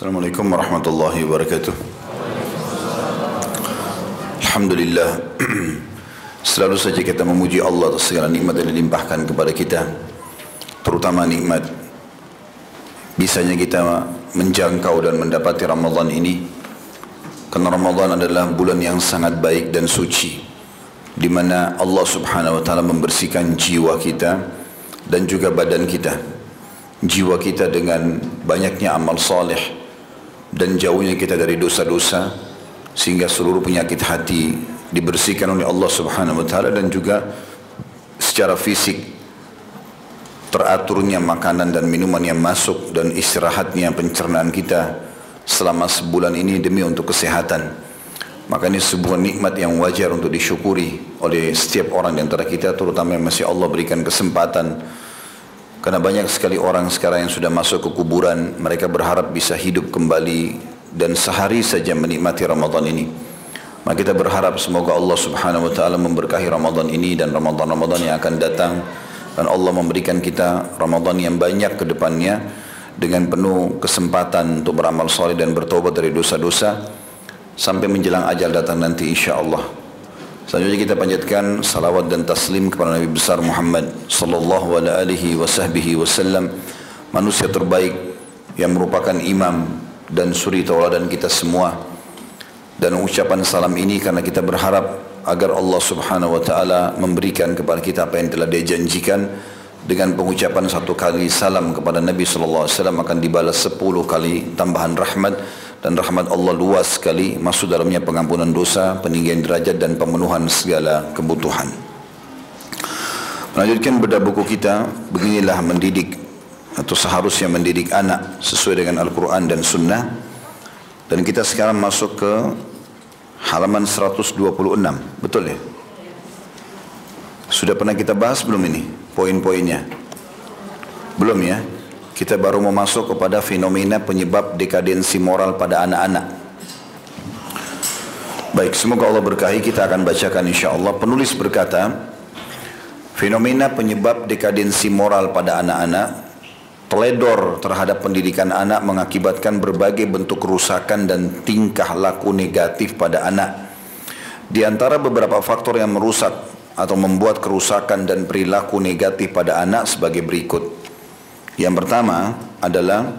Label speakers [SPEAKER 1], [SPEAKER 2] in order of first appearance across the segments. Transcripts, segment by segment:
[SPEAKER 1] Assalamualaikum warahmatullahi wabarakatuh. Alhamdulillah. Selalu saja kita memuji Allah atas segala nikmat yang dilimpahkan kepada kita. Terutama nikmat bisanya kita menjangkau dan mendapati Ramadan ini. Karena Ramadan adalah bulan yang sangat baik dan suci di mana Allah Subhanahu wa taala membersihkan jiwa kita dan juga badan kita. Jiwa kita dengan banyaknya amal saleh dan jauhnya kita dari dosa-dosa sehingga seluruh penyakit hati dibersihkan oleh Allah Subhanahu wa taala dan juga secara fisik teraturnya makanan dan minuman yang masuk dan istirahatnya pencernaan kita selama sebulan ini demi untuk kesehatan. Maka ini sebuah nikmat yang wajar untuk disyukuri oleh setiap orang di antara kita terutama yang masih Allah berikan kesempatan karena banyak sekali orang sekarang yang sudah masuk ke kuburan mereka berharap bisa hidup kembali dan sehari saja menikmati Ramadan ini. Maka kita berharap semoga Allah Subhanahu wa taala memberkahi Ramadan ini dan Ramadan-Ramadan yang akan datang dan Allah memberikan kita Ramadan yang banyak ke depannya dengan penuh kesempatan untuk beramal soleh dan bertobat dari dosa-dosa sampai menjelang ajal datang nanti insya Allah. Selanjutnya kita panjatkan salawat dan taslim kepada Nabi besar Muhammad sallallahu alaihi wasallam manusia terbaik yang merupakan imam dan suri tauladan kita semua. Dan ucapan salam ini karena kita berharap agar Allah Subhanahu wa taala memberikan kepada kita apa yang telah dia janjikan dengan pengucapan satu kali salam kepada Nabi sallallahu alaihi wasallam akan dibalas sepuluh kali tambahan rahmat dan rahmat Allah luas sekali masuk dalamnya pengampunan dosa, peninggian derajat dan pemenuhan segala kebutuhan. Melanjutkan bedah buku kita, beginilah mendidik atau seharusnya mendidik anak sesuai dengan Al-Quran dan Sunnah. Dan kita sekarang masuk ke halaman 126, betul ya? Sudah pernah kita bahas belum ini poin-poinnya? Belum ya? Kita baru mau kepada fenomena penyebab dekadensi moral pada anak-anak. Baik, semoga Allah berkahi kita akan bacakan insya Allah. Penulis berkata, fenomena penyebab dekadensi moral pada anak-anak teledor terhadap pendidikan anak mengakibatkan berbagai bentuk kerusakan dan tingkah laku negatif pada anak. Di antara beberapa faktor yang merusak atau membuat kerusakan dan perilaku negatif pada anak sebagai berikut. Yang pertama adalah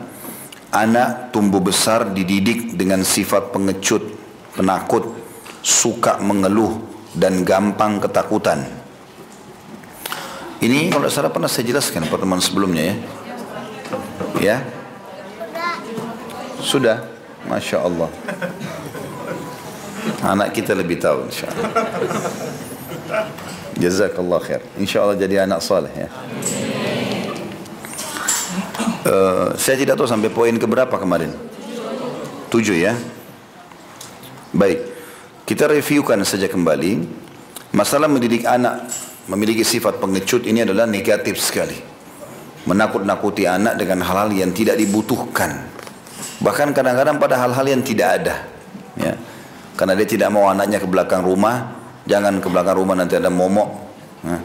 [SPEAKER 1] anak tumbuh besar dididik dengan sifat pengecut, penakut, suka mengeluh dan gampang ketakutan. Ini kalau salah pernah saya jelaskan pertemuan sebelumnya ya. Ya? Sudah? Masya Allah. Anak kita lebih tahu insya Allah. Jazakallah khair. Insya Allah jadi anak saleh ya. Uh, saya tidak tahu sampai poin keberapa kemarin. Tujuh ya. Baik. Kita reviewkan saja kembali. Masalah mendidik anak memiliki sifat pengecut ini adalah negatif sekali menakut-nakuti anak dengan hal-hal yang tidak dibutuhkan. Bahkan kadang-kadang pada hal-hal yang tidak ada. Ya. Karena dia tidak mau anaknya ke belakang rumah, jangan ke belakang rumah nanti ada momok. Ya.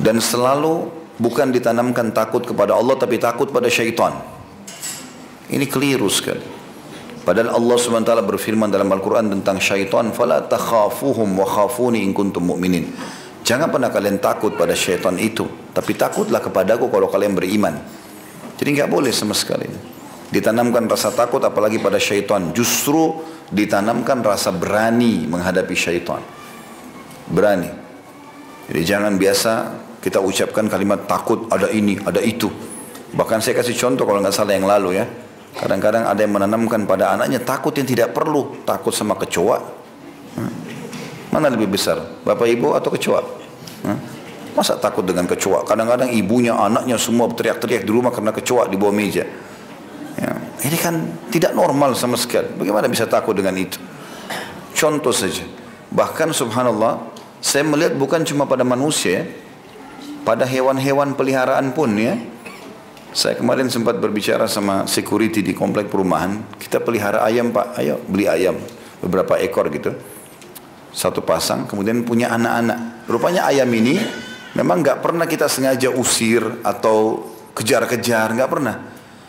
[SPEAKER 1] Dan selalu bukan ditanamkan takut kepada Allah tapi takut pada syaitan. Ini keliru sekali. Padahal Allah SWT berfirman dalam Al-Quran tentang syaitan, فَلَا تَخَافُهُمْ وَخَافُونِ إِن كُنْتُم مُؤْمِنِينَ Jangan pernah kalian takut pada syaitan itu. Tapi takutlah kepadaku kalau kalian beriman. Jadi nggak boleh sama sekali. Ditanamkan rasa takut apalagi pada syaitan. Justru ditanamkan rasa berani menghadapi syaitan. Berani. Jadi jangan biasa kita ucapkan kalimat takut ada ini, ada itu. Bahkan saya kasih contoh kalau nggak salah yang lalu ya. Kadang-kadang ada yang menanamkan pada anaknya takut yang tidak perlu. Takut sama kecoa. Mana lebih besar? Bapak ibu atau kecoa? Masa takut dengan kecoa? Kadang-kadang ibunya, anaknya semua teriak-teriak di rumah karena kecoa di bawah meja. Ya. Ini kan tidak normal sama sekali. Bagaimana bisa takut dengan itu? Contoh saja. Bahkan subhanallah, saya melihat bukan cuma pada manusia, pada hewan-hewan peliharaan pun ya. Saya kemarin sempat berbicara sama security di komplek perumahan. Kita pelihara ayam pak, ayo beli ayam. Beberapa ekor gitu satu pasang kemudian punya anak-anak rupanya ayam ini memang nggak pernah kita sengaja usir atau kejar-kejar nggak pernah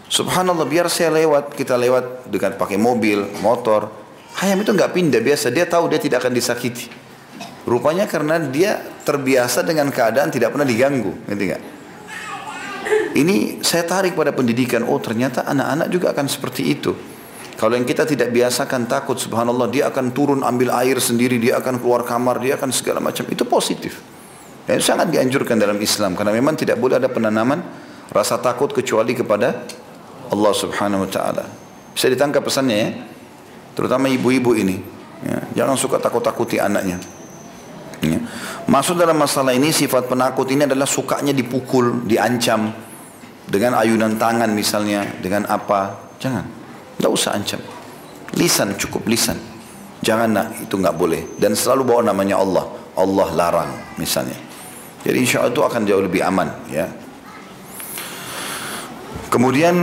[SPEAKER 1] Subhanallah biar saya lewat, kita lewat dengan pakai mobil, motor. Hayam itu nggak pindah biasa, dia tahu dia tidak akan disakiti. Rupanya karena dia terbiasa dengan keadaan tidak pernah diganggu, ngerti nggak? Ini saya tarik pada pendidikan. Oh ternyata anak-anak juga akan seperti itu. Kalau yang kita tidak biasakan takut, subhanallah, dia akan turun ambil air sendiri, dia akan keluar kamar, dia akan segala macam. Itu positif. Dan itu sangat dianjurkan dalam Islam karena memang tidak boleh ada penanaman rasa takut kecuali kepada Allah Subhanahu wa taala. Bisa ditangkap pesannya ya. Terutama ibu-ibu ini. Ya, jangan suka takut-takuti anaknya. Ya. Masuk dalam masalah ini sifat penakut ini adalah sukanya dipukul, diancam dengan ayunan tangan misalnya, dengan apa? Jangan. Tidak usah ancam. Lisan cukup lisan. Jangan nak itu nggak boleh. Dan selalu bawa namanya Allah. Allah larang misalnya. Jadi insya Allah itu akan jauh lebih aman ya. Kemudian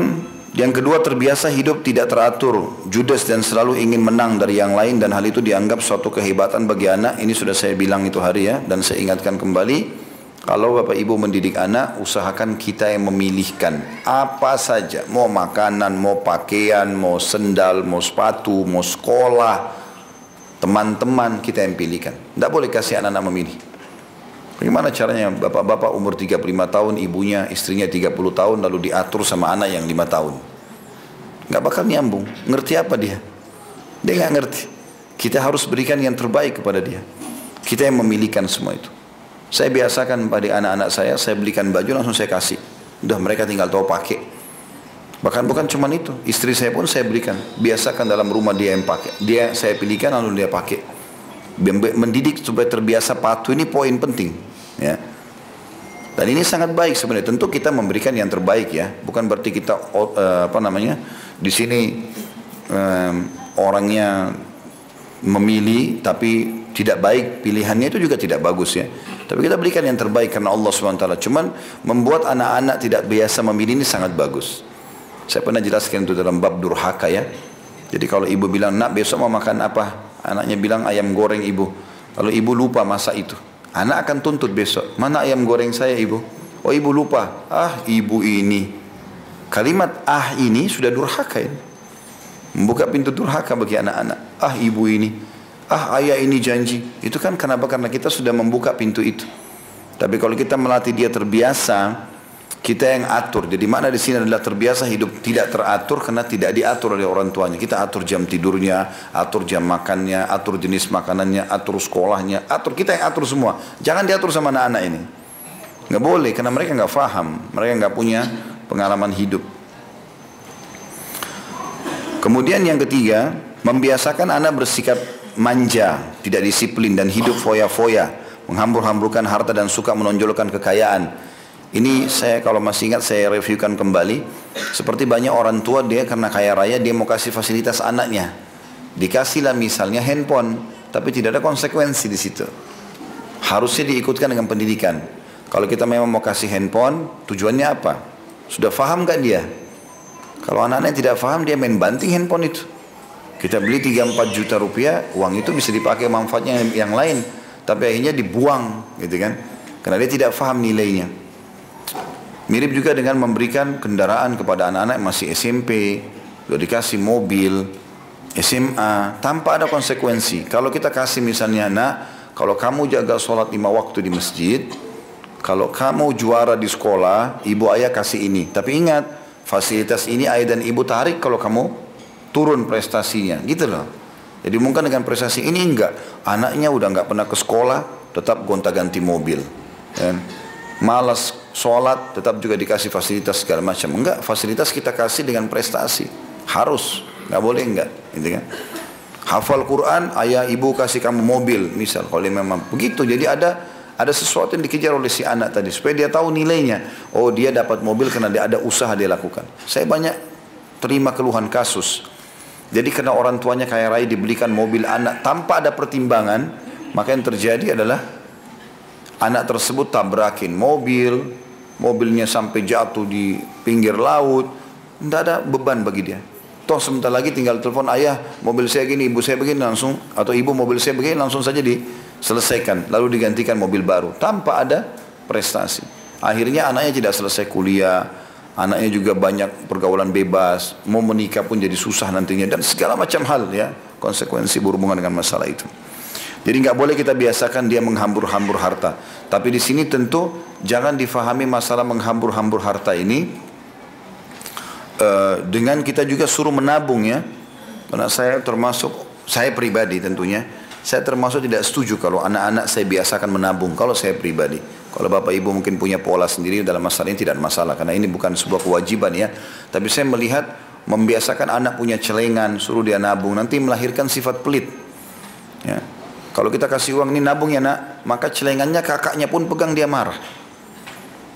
[SPEAKER 1] yang kedua terbiasa hidup tidak teratur, judes dan selalu ingin menang dari yang lain dan hal itu dianggap suatu kehebatan bagi anak. Ini sudah saya bilang itu hari ya dan saya ingatkan kembali. Kalau bapak ibu mendidik anak, usahakan kita yang memilihkan apa saja. Mau makanan, mau pakaian, mau sendal, mau sepatu, mau sekolah. Teman-teman kita yang pilihkan. Tidak boleh kasih anak-anak memilih. Bagaimana caranya bapak-bapak umur 35 tahun, ibunya, istrinya 30 tahun lalu diatur sama anak yang 5 tahun. Gak bakal nyambung. Ngerti apa dia? Dia gak ngerti. Kita harus berikan yang terbaik kepada dia. Kita yang memilihkan semua itu. Saya biasakan pada anak-anak saya, saya belikan baju langsung saya kasih. Udah mereka tinggal tahu pakai. Bahkan bukan cuma itu, istri saya pun saya berikan. Biasakan dalam rumah dia yang pakai. Dia saya pilihkan lalu dia pakai. Mendidik supaya terbiasa patuh ini poin penting. Ya. Dan ini sangat baik sebenarnya. Tentu kita memberikan yang terbaik ya. Bukan berarti kita uh, apa namanya di sini um, orangnya memilih tapi tidak baik pilihannya itu juga tidak bagus ya. Tapi kita berikan yang terbaik karena Allah swt. Cuman membuat anak-anak tidak biasa memilih ini sangat bagus. Saya pernah jelaskan itu dalam bab durhaka ya. Jadi kalau ibu bilang nak besok mau makan apa, anaknya bilang ayam goreng ibu. Lalu ibu lupa masa itu. Anak akan tuntut besok. Mana ayam goreng saya ibu? Oh ibu lupa. Ah ibu ini. Kalimat ah ini sudah durhaka ini. Membuka pintu durhaka bagi anak-anak. Ah ibu ini. Ah ayah ini janji. Itu kan kenapa? Karena kita sudah membuka pintu itu. Tapi kalau kita melatih dia terbiasa, kita yang atur. Jadi mana di sini adalah terbiasa hidup tidak teratur karena tidak diatur oleh orang tuanya. Kita atur jam tidurnya, atur jam makannya, atur jenis makanannya, atur sekolahnya, atur kita yang atur semua. Jangan diatur sama anak-anak ini. Nggak boleh karena mereka nggak faham, mereka nggak punya pengalaman hidup. Kemudian yang ketiga, membiasakan anak bersikap manja, tidak disiplin dan hidup foya-foya, menghambur-hamburkan harta dan suka menonjolkan kekayaan ini saya kalau masih ingat saya reviewkan kembali. Seperti banyak orang tua dia karena kaya raya dia mau kasih fasilitas anaknya. Dikasihlah misalnya handphone, tapi tidak ada konsekuensi di situ. Harusnya diikutkan dengan pendidikan. Kalau kita memang mau kasih handphone, tujuannya apa? Sudah faham gak dia? Kalau anak-anaknya tidak faham, dia main banting handphone itu. Kita beli 3-4 juta rupiah, uang itu bisa dipakai manfaatnya yang lain. Tapi akhirnya dibuang, gitu kan? Karena dia tidak faham nilainya. Mirip juga dengan memberikan kendaraan kepada anak-anak masih SMP, sudah dikasih mobil, SMA, tanpa ada konsekuensi. Kalau kita kasih misalnya nak, kalau kamu jaga sholat lima waktu di masjid, kalau kamu juara di sekolah, ibu ayah kasih ini. Tapi ingat, fasilitas ini ayah dan ibu tarik kalau kamu turun prestasinya, gitu loh. Jadi mungkin dengan prestasi ini enggak, anaknya udah enggak pernah ke sekolah, tetap gonta-ganti mobil. Dan malas sholat tetap juga dikasih fasilitas segala macam. Enggak, fasilitas kita kasih dengan prestasi. Harus, nggak boleh enggak, gitu kan? Hafal Quran, ayah ibu kasih kamu mobil, misal kalau memang begitu. Jadi ada ada sesuatu yang dikejar oleh si anak tadi supaya dia tahu nilainya. Oh dia dapat mobil karena dia ada usaha dia lakukan. Saya banyak terima keluhan kasus. Jadi karena orang tuanya kaya raya dibelikan mobil anak tanpa ada pertimbangan, maka yang terjadi adalah anak tersebut tabrakin mobil, mobilnya sampai jatuh di pinggir laut, tidak ada beban bagi dia. Toh sebentar lagi tinggal telepon ayah, mobil saya gini, ibu saya begini langsung, atau ibu mobil saya begini langsung saja diselesaikan, lalu digantikan mobil baru tanpa ada prestasi. Akhirnya anaknya tidak selesai kuliah, anaknya juga banyak pergaulan bebas, mau menikah pun jadi susah nantinya dan segala macam hal ya konsekuensi berhubungan dengan masalah itu. Jadi nggak boleh kita biasakan dia menghambur-hambur harta. Tapi di sini tentu jangan difahami masalah menghambur-hambur harta ini uh, dengan kita juga suruh menabung ya. Karena saya termasuk saya pribadi tentunya saya termasuk tidak setuju kalau anak-anak saya biasakan menabung kalau saya pribadi. Kalau bapak ibu mungkin punya pola sendiri dalam masalah ini tidak masalah karena ini bukan sebuah kewajiban ya. Tapi saya melihat membiasakan anak punya celengan, suruh dia nabung nanti melahirkan sifat pelit. Ya. Kalau kita kasih uang ini nabung ya nak, maka celengannya kakaknya pun pegang dia marah.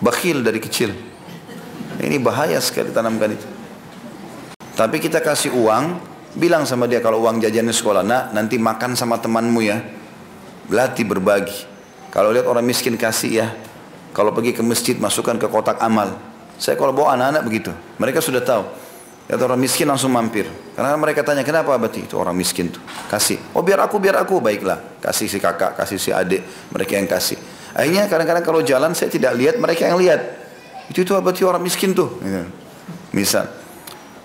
[SPEAKER 1] Bakhil dari kecil. Ini bahaya sekali tanamkan itu. Tapi kita kasih uang, Bilang sama dia kalau uang jajannya sekolah, nak nanti makan sama temanmu ya. Latih berbagi. Kalau lihat orang miskin kasih ya. Kalau pergi ke masjid masukkan ke kotak amal. Saya kalau bawa anak-anak begitu. Mereka sudah tahu. Lihat orang miskin langsung mampir. Karena mereka tanya kenapa abadi itu orang miskin tuh. Kasih. Oh biar aku biar aku baiklah. Kasih si kakak, kasih si adik. Mereka yang kasih. Akhirnya kadang-kadang kalau jalan saya tidak lihat mereka yang lihat. Itu itu abadi orang miskin tuh. Gitu. Misal.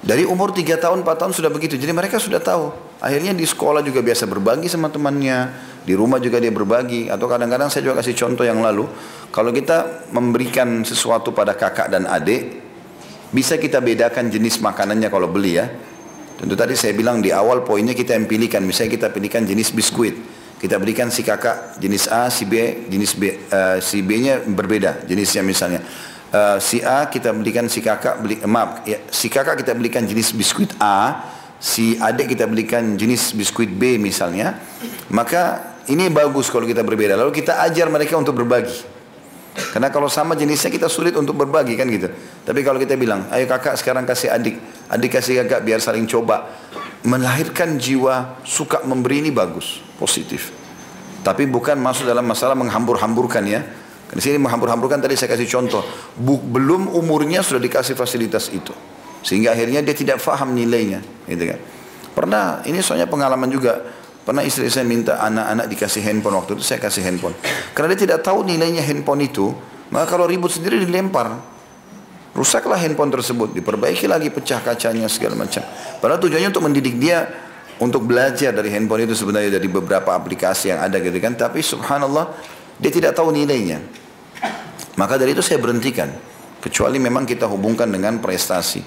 [SPEAKER 1] Dari umur 3 tahun, 4 tahun sudah begitu. Jadi mereka sudah tahu. Akhirnya di sekolah juga biasa berbagi sama temannya. Di rumah juga dia berbagi. Atau kadang-kadang saya juga kasih contoh yang lalu. Kalau kita memberikan sesuatu pada kakak dan adik, bisa kita bedakan jenis makanannya kalau beli ya. Tentu tadi saya bilang di awal poinnya kita yang pilihkan. Misalnya kita pilihkan jenis biskuit. Kita berikan si kakak jenis A, si B, jenis B, uh, si B-nya berbeda jenisnya misalnya. Eh, si A kita belikan si kakak beli uh, maaf ya, si kakak kita belikan jenis biskuit A si adik kita belikan jenis biskuit B misalnya maka ini bagus kalau kita berbeda lalu kita ajar mereka untuk berbagi karena kalau sama jenisnya kita sulit untuk berbagi kan gitu tapi kalau kita bilang ayo kakak sekarang kasih adik adik kasih kakak biar saling coba melahirkan jiwa suka memberi ini bagus positif tapi bukan masuk dalam masalah menghambur-hamburkan ya di sini menghambur-hamburkan tadi saya kasih contoh. belum umurnya sudah dikasih fasilitas itu. Sehingga akhirnya dia tidak faham nilainya. Gitu kan. Pernah, ini soalnya pengalaman juga. Pernah istri saya minta anak-anak dikasih handphone waktu itu saya kasih handphone. Karena dia tidak tahu nilainya handphone itu, maka kalau ribut sendiri dilempar. Rusaklah handphone tersebut, diperbaiki lagi pecah kacanya segala macam. Padahal tujuannya untuk mendidik dia untuk belajar dari handphone itu sebenarnya dari beberapa aplikasi yang ada gitu kan. Tapi subhanallah dia tidak tahu nilainya. Maka dari itu saya berhentikan. Kecuali memang kita hubungkan dengan prestasi.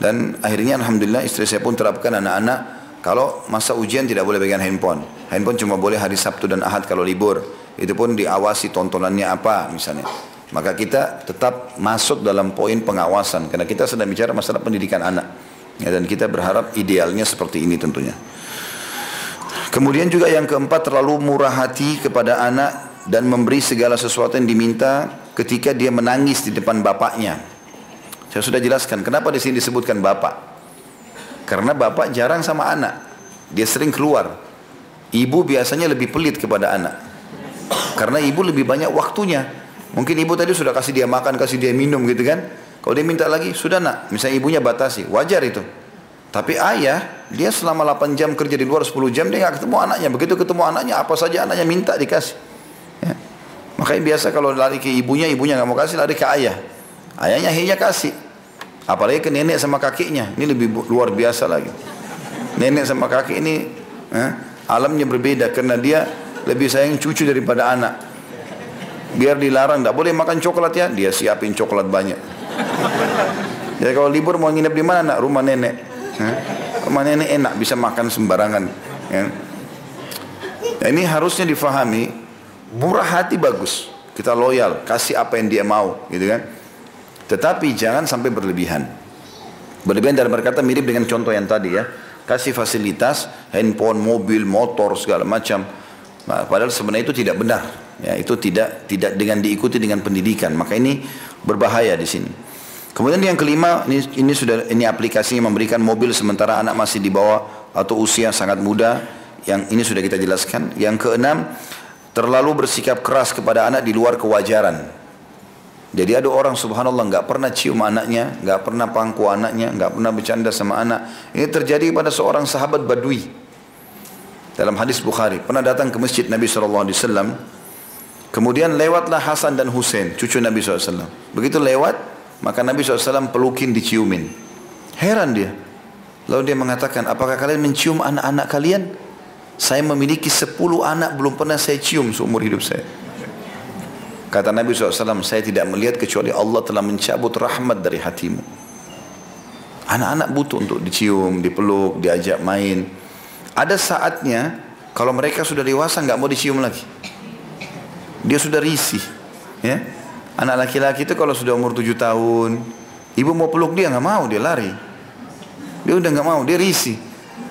[SPEAKER 1] Dan akhirnya Alhamdulillah istri saya pun terapkan anak-anak kalau masa ujian tidak boleh pegang handphone. Handphone cuma boleh hari Sabtu dan Ahad kalau libur. Itu pun diawasi tontonannya apa misalnya. Maka kita tetap masuk dalam poin pengawasan. Karena kita sedang bicara masalah pendidikan anak. Ya, dan kita berharap idealnya seperti ini tentunya. Kemudian juga yang keempat terlalu murah hati kepada anak dan memberi segala sesuatu yang diminta ketika dia menangis di depan bapaknya. Saya sudah jelaskan kenapa di sini disebutkan bapak. Karena bapak jarang sama anak. Dia sering keluar. Ibu biasanya lebih pelit kepada anak. Karena ibu lebih banyak waktunya. Mungkin ibu tadi sudah kasih dia makan, kasih dia minum gitu kan. Kalau dia minta lagi, sudah nak. Misalnya ibunya batasi, wajar itu. Tapi ayah, dia selama 8 jam kerja di luar 10 jam, dia nggak ketemu anaknya. Begitu ketemu anaknya, apa saja anaknya minta dikasih. Ya. Makanya biasa kalau lari ke ibunya, ibunya nggak mau kasih, lari ke ayah. Ayahnya akhirnya kasih. Apalagi ke nenek sama kakeknya. Ini lebih luar biasa lagi. Nenek sama kakek ini eh, alamnya berbeda karena dia lebih sayang cucu daripada anak. Biar dilarang, tidak boleh makan coklat ya, dia siapin coklat banyak. Jadi kalau libur mau nginep di mana? Nak rumah nenek. Eh, rumah nenek enak, bisa makan sembarangan. Ya. Nah, ini harusnya difahami murah hati bagus kita loyal kasih apa yang dia mau gitu kan tetapi jangan sampai berlebihan. Berlebihan dalam berkata mirip dengan contoh yang tadi ya. Kasih fasilitas handphone mobil motor segala macam. Nah, padahal sebenarnya itu tidak benar. Ya itu tidak tidak dengan diikuti dengan pendidikan. Maka ini berbahaya di sini. Kemudian yang kelima ini ini sudah ini aplikasinya memberikan mobil sementara anak masih di bawah atau usia sangat muda. Yang ini sudah kita jelaskan. Yang keenam terlalu bersikap keras kepada anak di luar kewajaran. Jadi ada orang subhanallah nggak pernah cium anaknya, nggak pernah pangku anaknya, nggak pernah bercanda sama anak. Ini terjadi pada seorang sahabat Badui. Dalam hadis Bukhari, pernah datang ke masjid Nabi SAW. Kemudian lewatlah Hasan dan Hussein, cucu Nabi SAW. Begitu lewat, Maka Nabi SAW pelukin diciumin. Heran dia. Lalu dia mengatakan, apakah kalian mencium anak-anak kalian? Saya memiliki sepuluh anak belum pernah saya cium seumur hidup saya. Kata Nabi SAW, saya tidak melihat kecuali Allah telah mencabut rahmat dari hatimu. Anak-anak butuh untuk dicium, dipeluk, diajak main. Ada saatnya kalau mereka sudah dewasa nggak mau dicium lagi. Dia sudah risih. Ya? Anak laki-laki itu kalau sudah umur tujuh tahun, ibu mau peluk dia nggak mau, dia lari. Dia udah nggak mau, dia risih.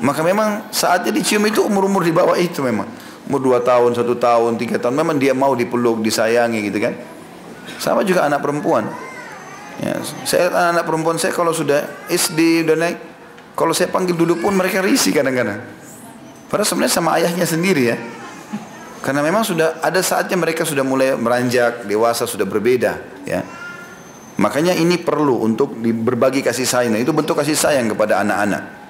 [SPEAKER 1] Maka memang saatnya dicium itu umur-umur di bawah itu memang. Umur dua tahun, satu tahun, tiga tahun. Memang dia mau dipeluk, disayangi gitu kan. Sama juga anak perempuan. Ya, saya anak, anak perempuan saya kalau sudah SD udah naik, kalau saya panggil dulu pun mereka risih kadang-kadang. Padahal sebenarnya sama ayahnya sendiri ya. Karena memang sudah ada saatnya mereka sudah mulai meranjak, dewasa sudah berbeda ya. Makanya ini perlu untuk berbagi kasih sayang. Itu bentuk kasih sayang kepada anak-anak.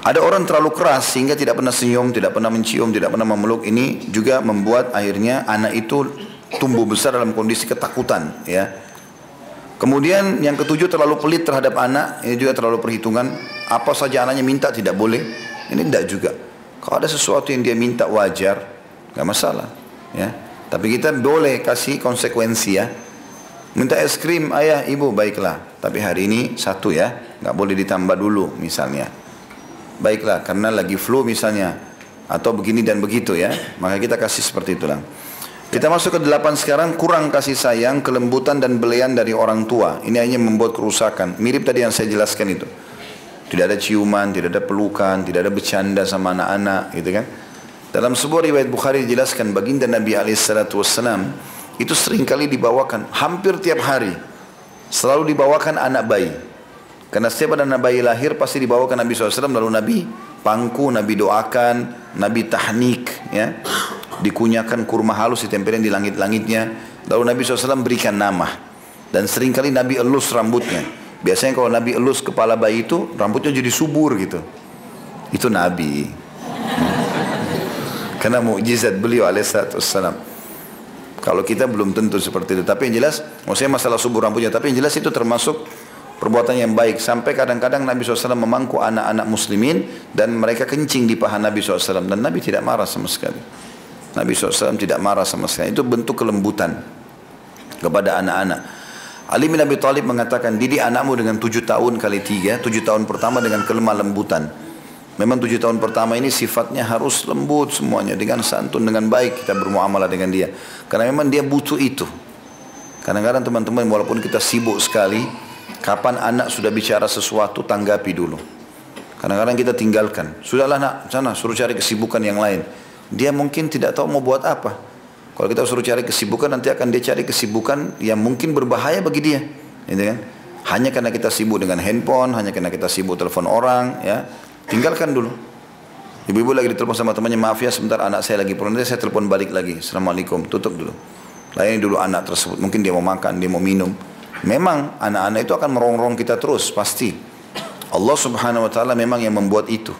[SPEAKER 1] Ada orang terlalu keras sehingga tidak pernah senyum, tidak pernah mencium, tidak pernah memeluk. Ini juga membuat akhirnya anak itu tumbuh besar dalam kondisi ketakutan. Ya. Kemudian yang ketujuh terlalu pelit terhadap anak. Ini juga terlalu perhitungan. Apa saja anaknya minta tidak boleh. Ini tidak juga. Kalau ada sesuatu yang dia minta wajar, nggak masalah. Ya. Tapi kita boleh kasih konsekuensi ya. Minta es krim, ayah, ibu, baiklah. Tapi hari ini satu ya, nggak boleh ditambah dulu misalnya baiklah karena lagi flu misalnya atau begini dan begitu ya maka kita kasih seperti itulah. Kita masuk ke delapan sekarang kurang kasih sayang kelembutan dan belian dari orang tua. Ini hanya membuat kerusakan. Mirip tadi yang saya jelaskan itu. Tidak ada ciuman tidak ada pelukan tidak ada bercanda sama anak-anak gitu kan? Dalam sebuah riwayat Bukhari dijelaskan baginda Nabi alaihissalatu wassalam itu sering kali dibawakan hampir tiap hari selalu dibawakan anak bayi karena setiap ada bayi lahir pasti dibawa ke Nabi SAW lalu Nabi pangku, Nabi doakan, Nabi tahnik, ya, dikunyakan kurma halus ditempelin di langit-langitnya. Lalu Nabi SAW berikan nama dan sering kali Nabi elus rambutnya. Biasanya kalau Nabi elus kepala bayi itu rambutnya jadi subur gitu. Itu Nabi. Karena mukjizat beliau alaihissalam. Kalau kita belum tentu seperti itu. Tapi yang jelas, maksudnya masalah subur rambutnya. Tapi yang jelas itu termasuk perbuatan yang baik. Sampai kadang-kadang Nabi SAW memangku anak-anak muslimin dan mereka kencing di paha Nabi SAW. Dan Nabi tidak marah sama sekali. Nabi SAW tidak marah sama sekali. Itu bentuk kelembutan kepada anak-anak. Ali bin Abi Thalib mengatakan didik anakmu dengan tujuh tahun kali tiga tujuh tahun pertama dengan kelemah lembutan. Memang tujuh tahun pertama ini sifatnya harus lembut semuanya. Dengan santun dengan baik kita bermuamalah dengan dia. Karena memang dia butuh itu. Kadang-kadang teman-teman walaupun kita sibuk sekali Kapan anak sudah bicara sesuatu, tanggapi dulu. Kadang-kadang kita tinggalkan. Sudahlah nak, sana suruh cari kesibukan yang lain. Dia mungkin tidak tahu mau buat apa. Kalau kita suruh cari kesibukan, nanti akan dia cari kesibukan yang mungkin berbahaya bagi dia. Gitu kan? Hanya karena kita sibuk dengan handphone, hanya karena kita sibuk telepon orang, ya tinggalkan dulu. Ibu-ibu lagi ditelepon sama temannya, maaf ya sebentar anak saya lagi pulang, nanti saya telepon balik lagi. Assalamualaikum, tutup dulu. Layani dulu anak tersebut, mungkin dia mau makan, dia mau minum. Memang anak-anak itu akan merongrong kita terus pasti. Allah Subhanahu wa taala memang yang membuat itu.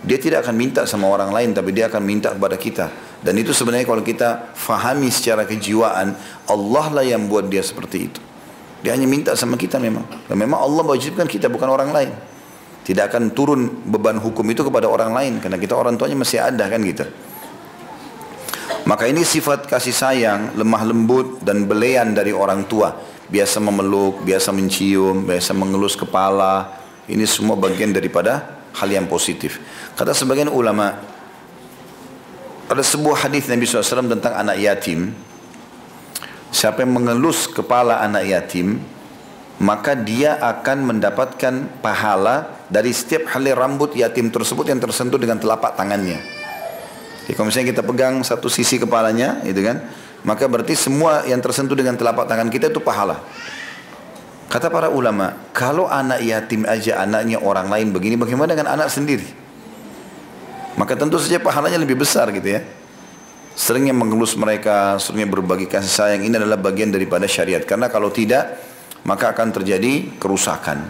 [SPEAKER 1] Dia tidak akan minta sama orang lain tapi dia akan minta kepada kita. Dan itu sebenarnya kalau kita fahami secara kejiwaan, Allah lah yang buat dia seperti itu. Dia hanya minta sama kita memang. Dan memang Allah wajibkan kita bukan orang lain. Tidak akan turun beban hukum itu kepada orang lain karena kita orang tuanya masih ada kan gitu. Maka ini sifat kasih sayang, lemah lembut dan belean dari orang tua biasa memeluk, biasa mencium, biasa mengelus kepala. Ini semua bagian daripada hal yang positif. Kata sebagian ulama, ada sebuah hadis Nabi SAW tentang anak yatim. Siapa yang mengelus kepala anak yatim, maka dia akan mendapatkan pahala dari setiap helai rambut yatim tersebut yang tersentuh dengan telapak tangannya. Jadi kalau misalnya kita pegang satu sisi kepalanya, itu kan, maka berarti semua yang tersentuh dengan telapak tangan kita itu pahala. Kata para ulama, kalau anak yatim aja anaknya orang lain begini, bagaimana dengan anak sendiri? Maka tentu saja pahalanya lebih besar gitu ya. Seringnya mengelus mereka, seringnya berbagi kasih sayang, ini adalah bagian daripada syariat. Karena kalau tidak, maka akan terjadi kerusakan.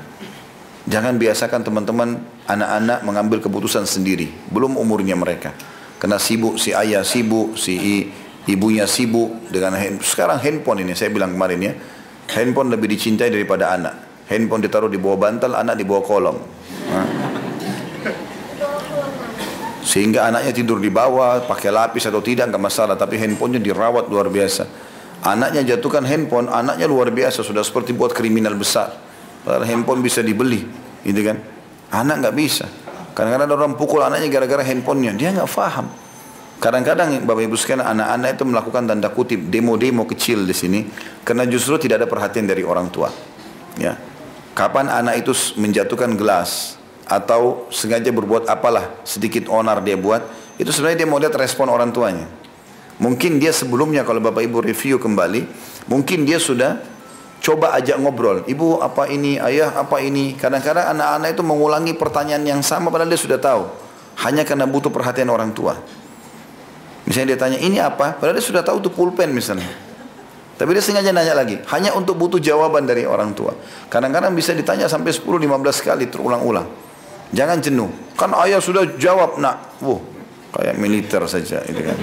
[SPEAKER 1] Jangan biasakan teman-teman anak-anak mengambil keputusan sendiri, belum umurnya mereka. Karena sibuk si ayah, sibuk si ibunya sibuk dengan hand, sekarang handphone ini saya bilang kemarin ya Handphone lebih dicintai daripada anak. Handphone ditaruh di bawah bantal, anak di bawah kolong. Hah? Sehingga anaknya tidur di bawah, pakai lapis atau tidak nggak masalah, tapi handphonenya dirawat luar biasa. Anaknya jatuhkan handphone, anaknya luar biasa, sudah seperti buat kriminal besar. Padahal handphone bisa dibeli, gitu kan? Anak nggak bisa. Kadang-kadang orang pukul anaknya gara-gara handphonenya, dia nggak faham. Kadang-kadang Bapak Ibu sekalian anak-anak itu melakukan tanda kutip demo-demo kecil di sini karena justru tidak ada perhatian dari orang tua. Ya. Kapan anak itu menjatuhkan gelas atau sengaja berbuat apalah sedikit onar dia buat, itu sebenarnya dia mau lihat respon orang tuanya. Mungkin dia sebelumnya kalau Bapak Ibu review kembali, mungkin dia sudah coba ajak ngobrol. Ibu apa ini, ayah apa ini. Kadang-kadang anak-anak itu mengulangi pertanyaan yang sama padahal dia sudah tahu. Hanya karena butuh perhatian orang tua. Misalnya dia tanya, ini apa? Padahal dia sudah tahu itu pulpen misalnya. Tapi dia sengaja nanya lagi, hanya untuk butuh jawaban dari orang tua. Kadang-kadang bisa ditanya sampai 10-15 kali terulang-ulang. Jangan jenuh. Kan ayah sudah jawab nak. Wuh, kayak militer saja itu kan.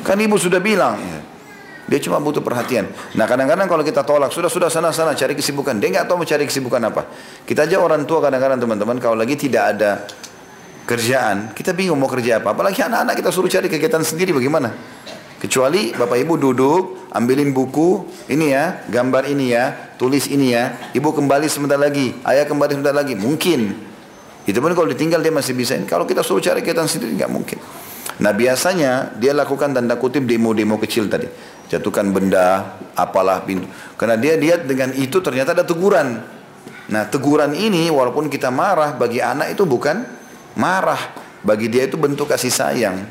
[SPEAKER 1] Kan ibu sudah bilang. Ya. Dia cuma butuh perhatian. Nah kadang-kadang kalau kita tolak, sudah sudah sana sana cari kesibukan. Dia nggak tahu mau cari kesibukan apa. Kita aja orang tua kadang-kadang teman-teman kalau lagi tidak ada kerjaan, kita bingung mau kerja apa. Apalagi anak-anak kita suruh cari kegiatan sendiri bagaimana? Kecuali bapak ibu duduk, ambilin buku, ini ya, gambar ini ya, tulis ini ya, ibu kembali sebentar lagi, ayah kembali sebentar lagi, mungkin. Itu pun kalau ditinggal dia masih bisa. Kalau kita suruh cari kegiatan sendiri nggak mungkin. Nah biasanya dia lakukan tanda kutip demo-demo kecil tadi. Jatuhkan benda, apalah pintu. Karena dia lihat dengan itu ternyata ada teguran. Nah teguran ini walaupun kita marah bagi anak itu bukan marah. Bagi dia itu bentuk kasih sayang.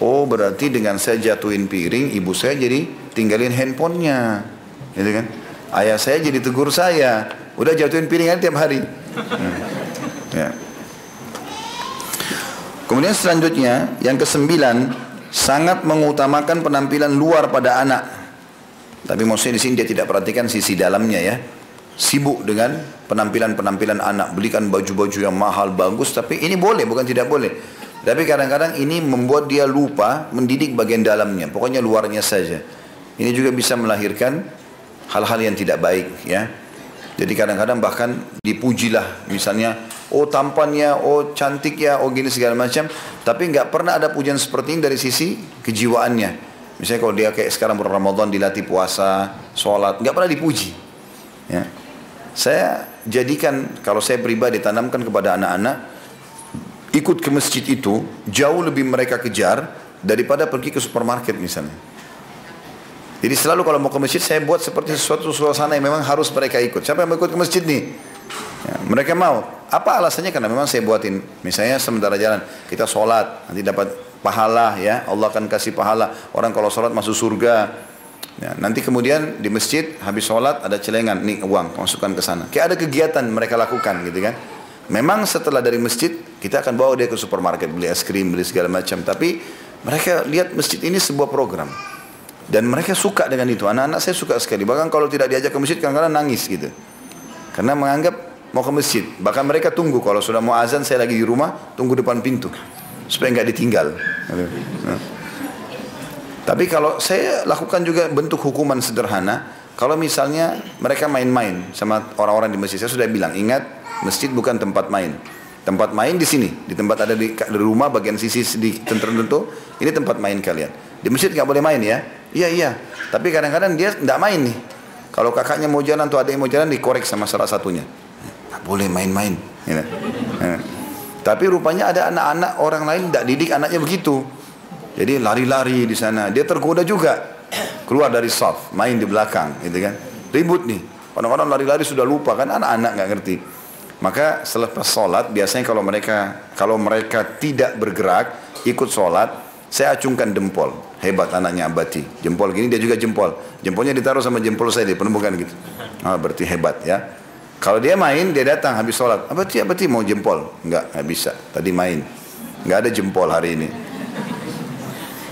[SPEAKER 1] Oh berarti dengan saya jatuhin piring, ibu saya jadi tinggalin handphonenya. Gitu kan? Ayah saya jadi tegur saya. Udah jatuhin piring tiap hari. Hmm. Ya. Kemudian selanjutnya yang kesembilan sangat mengutamakan penampilan luar pada anak. Tapi maksudnya di sini dia tidak perhatikan sisi dalamnya ya sibuk dengan penampilan-penampilan anak, belikan baju-baju yang mahal, bagus, tapi ini boleh, bukan tidak boleh. Tapi kadang-kadang ini membuat dia lupa mendidik bagian dalamnya, pokoknya luarnya saja. Ini juga bisa melahirkan hal-hal yang tidak baik, ya. Jadi kadang-kadang bahkan dipujilah, misalnya, oh tampannya, oh cantik ya, oh gini segala macam. Tapi nggak pernah ada pujian seperti ini dari sisi kejiwaannya. Misalnya kalau dia kayak sekarang bulan Ramadan dilatih puasa, sholat, nggak pernah dipuji. Ya. Saya jadikan kalau saya pribadi tanamkan kepada anak-anak ikut ke masjid itu jauh lebih mereka kejar daripada pergi ke supermarket misalnya. Jadi selalu kalau mau ke masjid saya buat seperti sesuatu suasana yang memang harus mereka ikut. Siapa yang mau ikut ke masjid nih? Ya, mereka mau. Apa alasannya? Karena memang saya buatin. Misalnya sementara jalan kita sholat nanti dapat pahala ya. Allah akan kasih pahala. Orang kalau sholat masuk surga. Ya, nanti kemudian di masjid habis sholat ada celengan, nih uang masukkan ke sana. Kayak ada kegiatan mereka lakukan gitu kan. Memang setelah dari masjid kita akan bawa dia ke supermarket beli es krim, beli segala macam. Tapi mereka lihat masjid ini sebuah program dan mereka suka dengan itu. Anak-anak saya suka sekali. Bahkan kalau tidak diajak ke masjid kadang-kadang nangis gitu. Karena menganggap mau ke masjid. Bahkan mereka tunggu kalau sudah mau azan saya lagi di rumah tunggu depan pintu supaya nggak ditinggal. Nah. Tapi kalau saya lakukan juga bentuk hukuman sederhana, kalau misalnya mereka main-main sama orang-orang di masjid, saya sudah bilang, ingat masjid bukan tempat main. Tempat main di sini, di tempat ada di, di rumah bagian sisi di tertentu, ini tempat main kalian. Di masjid nggak boleh main ya? Iya iya. Tapi kadang-kadang dia nggak main nih. Kalau kakaknya mau jalan atau yang mau jalan dikorek sama salah satunya. Nggak boleh main-main. Ya. Ya. Tapi rupanya ada anak-anak orang lain tidak didik anaknya begitu. Jadi lari-lari di sana. Dia tergoda juga. Keluar dari soft, main di belakang, gitu kan. Ribut nih. Orang-orang lari-lari sudah lupa kan anak-anak nggak ngerti. Maka selepas sholat biasanya kalau mereka kalau mereka tidak bergerak ikut sholat, saya acungkan jempol. Hebat anaknya abati. Jempol gini dia juga jempol. Jempolnya ditaruh sama jempol saya di penumbukan gitu. Ah, berarti hebat ya. Kalau dia main, dia datang habis sholat. Abati, abati mau jempol? Enggak, nggak bisa. Tadi main. Nggak ada jempol hari ini.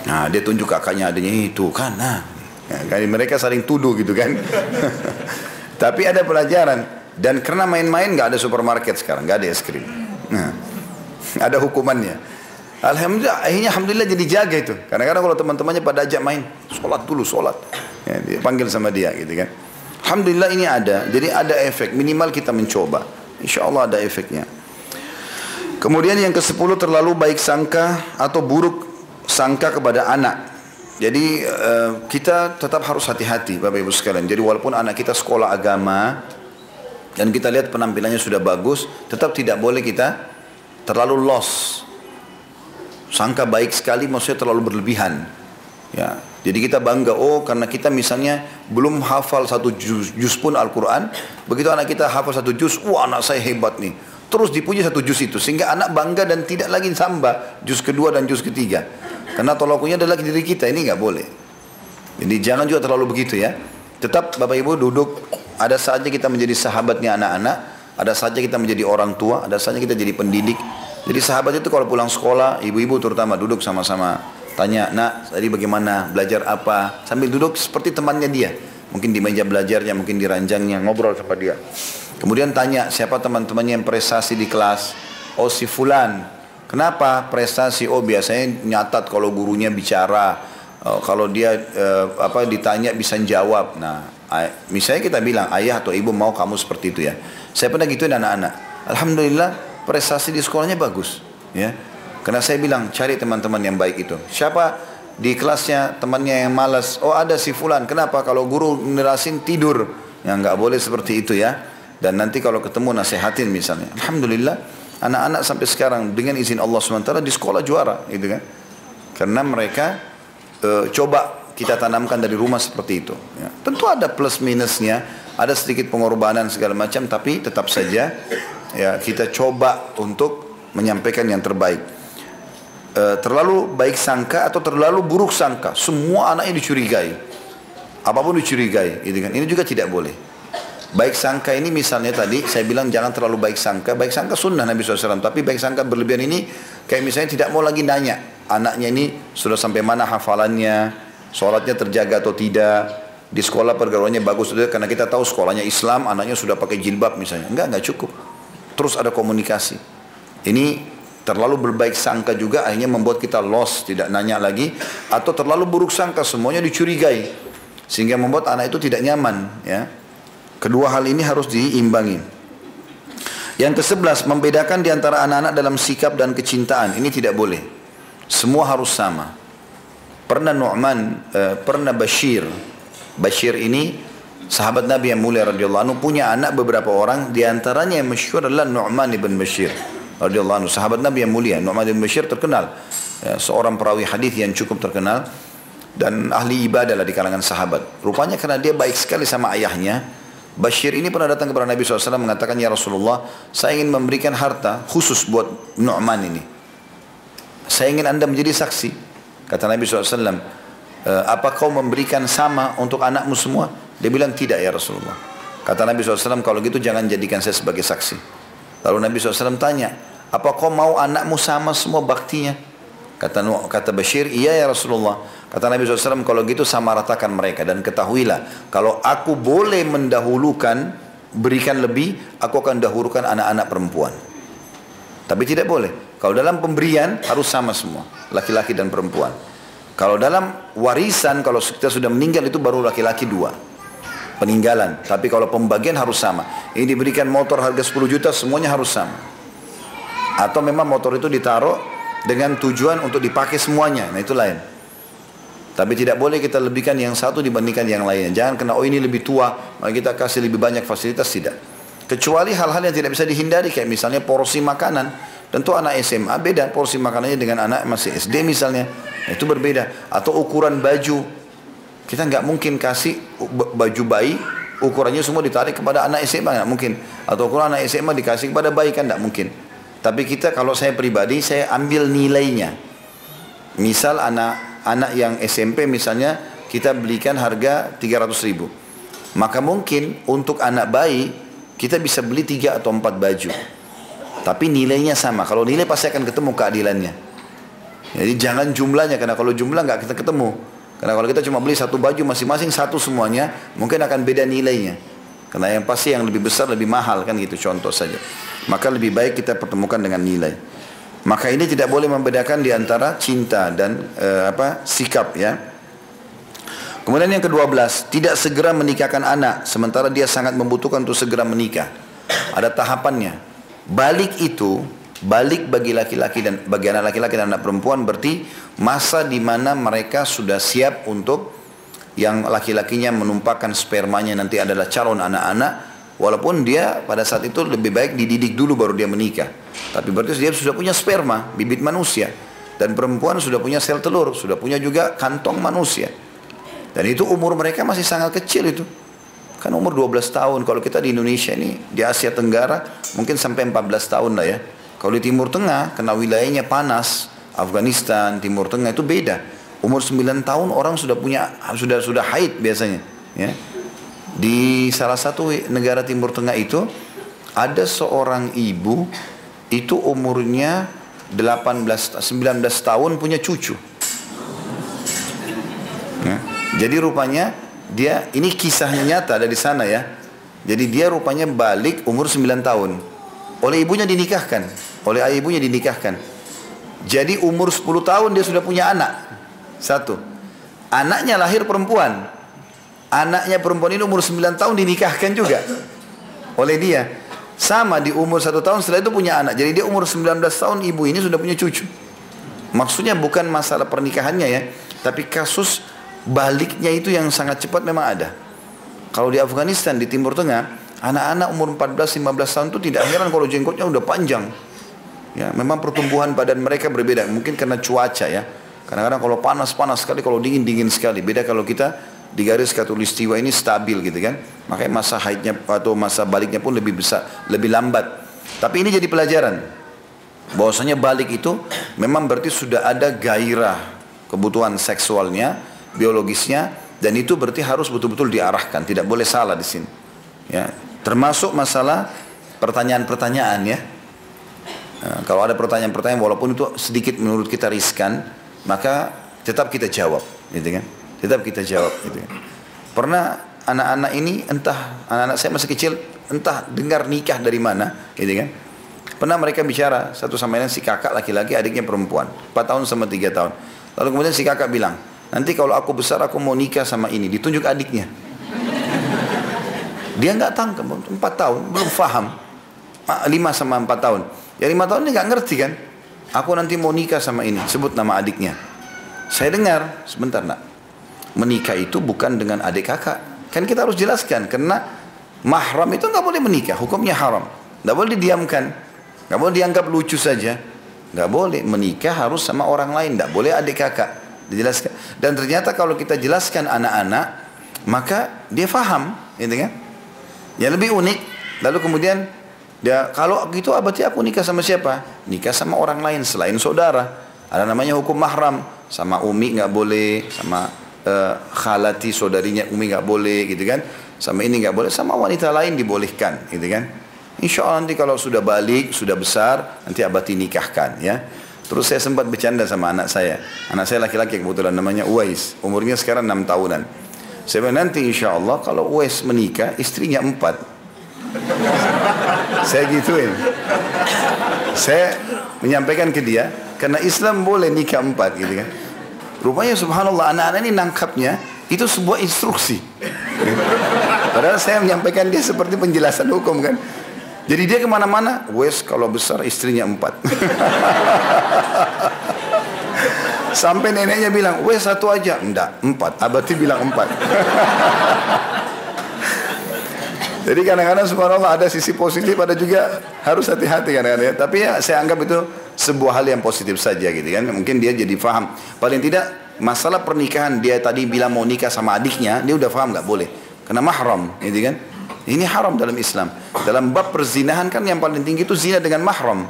[SPEAKER 1] Nah, dia tunjuk kakaknya adanya itu kan. Nah, kan mereka saling tuduh gitu kan. Tapi ada pelajaran dan karena main-main nggak ada supermarket sekarang, nggak ada es krim. Nah, ada hukumannya. Alhamdulillah, akhirnya alhamdulillah jadi jaga itu. Karena kadang kalau teman-temannya pada ajak main, sholat dulu sholat. Ya, dia panggil sama dia gitu kan. Alhamdulillah ini ada. Jadi ada efek. Minimal kita mencoba. Insya Allah ada efeknya. Kemudian yang ke sepuluh terlalu baik sangka atau buruk sangka kepada anak. Jadi uh, kita tetap harus hati-hati Bapak Ibu sekalian. Jadi walaupun anak kita sekolah agama dan kita lihat penampilannya sudah bagus, tetap tidak boleh kita terlalu loss. Sangka baik sekali maksudnya terlalu berlebihan. Ya, jadi kita bangga, oh karena kita misalnya belum hafal satu juz, juz pun Al-Quran, begitu anak kita hafal satu juz, wah anak saya hebat nih. Terus dipuji satu juz itu, sehingga anak bangga dan tidak lagi samba juz kedua dan juz ketiga. Karena tolakunya adalah diri kita, ini nggak boleh. Jadi jangan juga terlalu begitu ya. Tetap Bapak Ibu duduk, ada saatnya kita menjadi sahabatnya anak-anak, ada saatnya kita menjadi orang tua, ada saatnya kita jadi pendidik. Jadi sahabat itu kalau pulang sekolah, ibu-ibu terutama duduk sama-sama Tanya, nak tadi bagaimana, belajar apa? Sambil duduk seperti temannya dia. Mungkin di meja belajarnya, mungkin di ranjangnya, ngobrol sama dia. Kemudian tanya, siapa teman-temannya yang prestasi di kelas? Oh si Fulan. Kenapa prestasi? Oh biasanya nyatat kalau gurunya bicara. Oh, kalau dia uh, apa ditanya bisa jawab. Nah, misalnya kita bilang ayah atau ibu mau kamu seperti itu ya. Saya pernah gituin anak-anak. Alhamdulillah prestasi di sekolahnya bagus. Ya, karena saya bilang cari teman-teman yang baik itu. Siapa di kelasnya temannya yang malas? Oh ada si fulan. Kenapa? Kalau guru nerasin tidur. Ya nggak boleh seperti itu ya. Dan nanti kalau ketemu nasihatin misalnya. Alhamdulillah anak-anak sampai sekarang dengan izin Allah SWT di sekolah juara gitu kan. Karena mereka e, coba kita tanamkan dari rumah seperti itu. Ya. Tentu ada plus minusnya, ada sedikit pengorbanan segala macam, tapi tetap saja ya kita coba untuk menyampaikan yang terbaik. Eh, terlalu baik sangka atau terlalu buruk sangka. Semua anaknya dicurigai. Apa pun dicurigai, gitu kan. Ini juga tidak boleh. Baik sangka ini misalnya tadi saya bilang jangan terlalu baik sangka. Baik sangka sunnah Nabi SAW. Tapi baik sangka berlebihan ini kayak misalnya tidak mau lagi nanya. Anaknya ini sudah sampai mana hafalannya, sholatnya terjaga atau tidak. Di sekolah pergaulannya bagus itu karena kita tahu sekolahnya Islam, anaknya sudah pakai jilbab misalnya. Enggak, enggak cukup. Terus ada komunikasi. Ini terlalu berbaik sangka juga akhirnya membuat kita lost tidak nanya lagi atau terlalu buruk sangka semuanya dicurigai sehingga membuat anak itu tidak nyaman ya kedua hal ini harus diimbangi. Yang ke sebelas membedakan di antara anak-anak dalam sikap dan kecintaan. Ini tidak boleh. Semua harus sama. Pernah Nu'man eh, pernah Bashir. Bashir ini sahabat Nabi yang mulia radhiyallahu anhu punya anak beberapa orang. Di antaranya yang masyhur adalah Nu'man ibn Bashir radhiyallahu anhu sahabat Nabi yang mulia. Nu'man bin Bashir terkenal. Ya, seorang perawi hadis yang cukup terkenal. Dan ahli ibadah lah di kalangan sahabat. Rupanya karena dia baik sekali sama ayahnya Bashir ini pernah datang kepada Nabi SAW mengatakan ya Rasulullah saya ingin memberikan harta khusus buat Nu'man ini. Saya ingin anda menjadi saksi. Kata Nabi SAW e, apa kau memberikan sama untuk anakmu semua? Dia bilang tidak ya Rasulullah. Kata Nabi SAW kalau gitu jangan jadikan saya sebagai saksi. Lalu Nabi SAW tanya, apa kau mau anakmu sama semua baktinya? Kata kata Bashir, iya ya Rasulullah. Kata Nabi SAW, kalau gitu sama ratakan mereka. Dan ketahuilah, kalau aku boleh mendahulukan, berikan lebih, aku akan dahulukan anak-anak perempuan. Tapi tidak boleh. Kalau dalam pemberian, harus sama semua. Laki-laki dan perempuan. Kalau dalam warisan, kalau kita sudah meninggal itu baru laki-laki dua peninggalan. Tapi kalau pembagian harus sama. Ini diberikan motor harga 10 juta semuanya harus sama. Atau memang motor itu ditaruh dengan tujuan untuk dipakai semuanya. Nah itu lain. Tapi tidak boleh kita lebihkan yang satu dibandingkan yang lainnya. Jangan kena oh ini lebih tua, maka kita kasih lebih banyak fasilitas tidak. Kecuali hal-hal yang tidak bisa dihindari kayak misalnya porsi makanan. Tentu anak SMA beda porsi makanannya dengan anak masih SD misalnya. Nah, itu berbeda. Atau ukuran baju kita nggak mungkin kasih baju bayi ukurannya semua ditarik kepada anak SMA nggak mungkin. Atau ukuran anak SMA dikasih kepada bayi kan nggak mungkin. Tapi kita kalau saya pribadi saya ambil nilainya. Misal anak anak yang SMP misalnya kita belikan harga 300 ribu. Maka mungkin untuk anak bayi kita bisa beli tiga atau empat baju. Tapi nilainya sama. Kalau nilai pasti akan ketemu keadilannya. Jadi jangan jumlahnya karena kalau jumlah nggak kita ketemu. Karena kalau kita cuma beli satu baju masing-masing satu semuanya, mungkin akan beda nilainya. Karena yang pasti yang lebih besar lebih mahal kan gitu contoh saja. Maka lebih baik kita pertemukan dengan nilai. Maka ini tidak boleh membedakan di antara cinta dan e, apa sikap ya. Kemudian yang ke-12, tidak segera menikahkan anak sementara dia sangat membutuhkan untuk segera menikah. Ada tahapannya. Balik itu, balik bagi laki-laki dan bagi anak laki-laki dan anak perempuan berarti masa di mana mereka sudah siap untuk yang laki-lakinya menumpahkan spermanya nanti adalah calon anak-anak walaupun dia pada saat itu lebih baik dididik dulu baru dia menikah. Tapi berarti dia sudah punya sperma, bibit manusia. Dan perempuan sudah punya sel telur, sudah punya juga kantong manusia. Dan itu umur mereka masih sangat kecil itu. Kan umur 12 tahun. Kalau kita di Indonesia ini, di Asia Tenggara, mungkin sampai 14 tahun lah ya. Kalau di Timur Tengah, karena wilayahnya panas, Afghanistan, Timur Tengah itu beda. Umur 9 tahun orang sudah punya, sudah sudah haid biasanya. Ya. Di salah satu negara Timur Tengah itu, ada seorang ibu, itu umurnya 18, 19 tahun punya cucu. Ya. Jadi rupanya dia ini kisahnya nyata ada di sana ya. Jadi dia rupanya balik umur 9 tahun. Oleh ibunya dinikahkan, oleh ayah ibunya dinikahkan. Jadi umur 10 tahun dia sudah punya anak. Satu. Anaknya lahir perempuan. Anaknya perempuan ini umur 9 tahun dinikahkan juga oleh dia. Sama di umur satu tahun setelah itu punya anak. Jadi dia umur 19 tahun ibu ini sudah punya cucu. Maksudnya bukan masalah pernikahannya ya. Tapi kasus baliknya itu yang sangat cepat memang ada. Kalau di Afghanistan, di Timur Tengah, anak-anak umur 14-15 tahun itu tidak heran kalau jenggotnya udah panjang. Ya, memang pertumbuhan badan mereka berbeda, mungkin karena cuaca ya. Kadang-kadang kalau panas-panas sekali, kalau dingin-dingin sekali. Beda kalau kita di garis katulistiwa ini stabil gitu kan. Makanya masa haidnya atau masa baliknya pun lebih besar, lebih lambat. Tapi ini jadi pelajaran. Bahwasanya balik itu memang berarti sudah ada gairah kebutuhan seksualnya biologisnya dan itu berarti harus betul-betul diarahkan, tidak boleh salah di sini. Ya, termasuk masalah pertanyaan-pertanyaan ya. Nah, kalau ada pertanyaan-pertanyaan walaupun itu sedikit menurut kita riskan, maka tetap kita jawab, gitu kan? Tetap kita jawab, gitu kan? Pernah anak-anak ini entah anak-anak saya masih kecil entah dengar nikah dari mana, gitu kan? Pernah mereka bicara satu sama lain si kakak laki-laki adiknya perempuan, 4 tahun sama 3 tahun. Lalu kemudian si kakak bilang, Nanti kalau aku besar aku mau nikah sama ini, ditunjuk adiknya. Dia nggak tangkap, empat tahun, belum faham. Lima sama empat tahun. Ya lima tahun ini nggak ngerti kan? Aku nanti mau nikah sama ini, sebut nama adiknya. Saya dengar, sebentar nak. Menikah itu bukan dengan adik kakak. Kan kita harus jelaskan, karena mahram itu nggak boleh menikah, hukumnya haram. Nggak boleh didiamkan, nggak boleh dianggap lucu saja. Nggak boleh menikah harus sama orang lain, nggak boleh adik kakak. Dijelaskan. Dan ternyata kalau kita jelaskan anak-anak, maka dia faham, gitu kan? Yang lebih unik, lalu kemudian dia kalau gitu berarti aku nikah sama siapa? Nikah sama orang lain selain saudara. Ada namanya hukum mahram. Sama umi nggak boleh, sama uh, khalati saudarinya umi nggak boleh, gitu kan? Sama ini nggak boleh, sama wanita lain dibolehkan, gitu kan? Insya Allah nanti kalau sudah balik, sudah besar, nanti abadi nikahkan, ya. Terus saya sempat bercanda sama anak saya. Anak saya laki-laki kebetulan namanya Uwais. Umurnya sekarang 6 tahunan. Saya bilang nanti insya Allah kalau Uwais menikah istrinya empat. saya gituin. Saya menyampaikan ke dia karena Islam boleh nikah empat gitu kan. Rupanya subhanallah anak-anak ini nangkapnya itu sebuah instruksi. Padahal saya menyampaikan dia seperti penjelasan hukum kan. Jadi dia ke mana-mana, wes kalau besar istrinya empat. Sampai neneknya bilang, wes satu aja. Enggak, empat. Abati bilang empat. Jadi kadang-kadang subhanallah ada sisi positif, ada juga harus hati-hati kadang-kadang ya. Tapi ya saya anggap itu sebuah hal yang positif saja gitu kan. Mungkin dia jadi faham. Paling tidak masalah pernikahan dia tadi bilang mau nikah sama adiknya, dia udah faham nggak boleh. Karena mahram, gitu kan. Ini haram dalam Islam. Dalam bab perzinahan kan yang paling tinggi itu zina dengan mahram.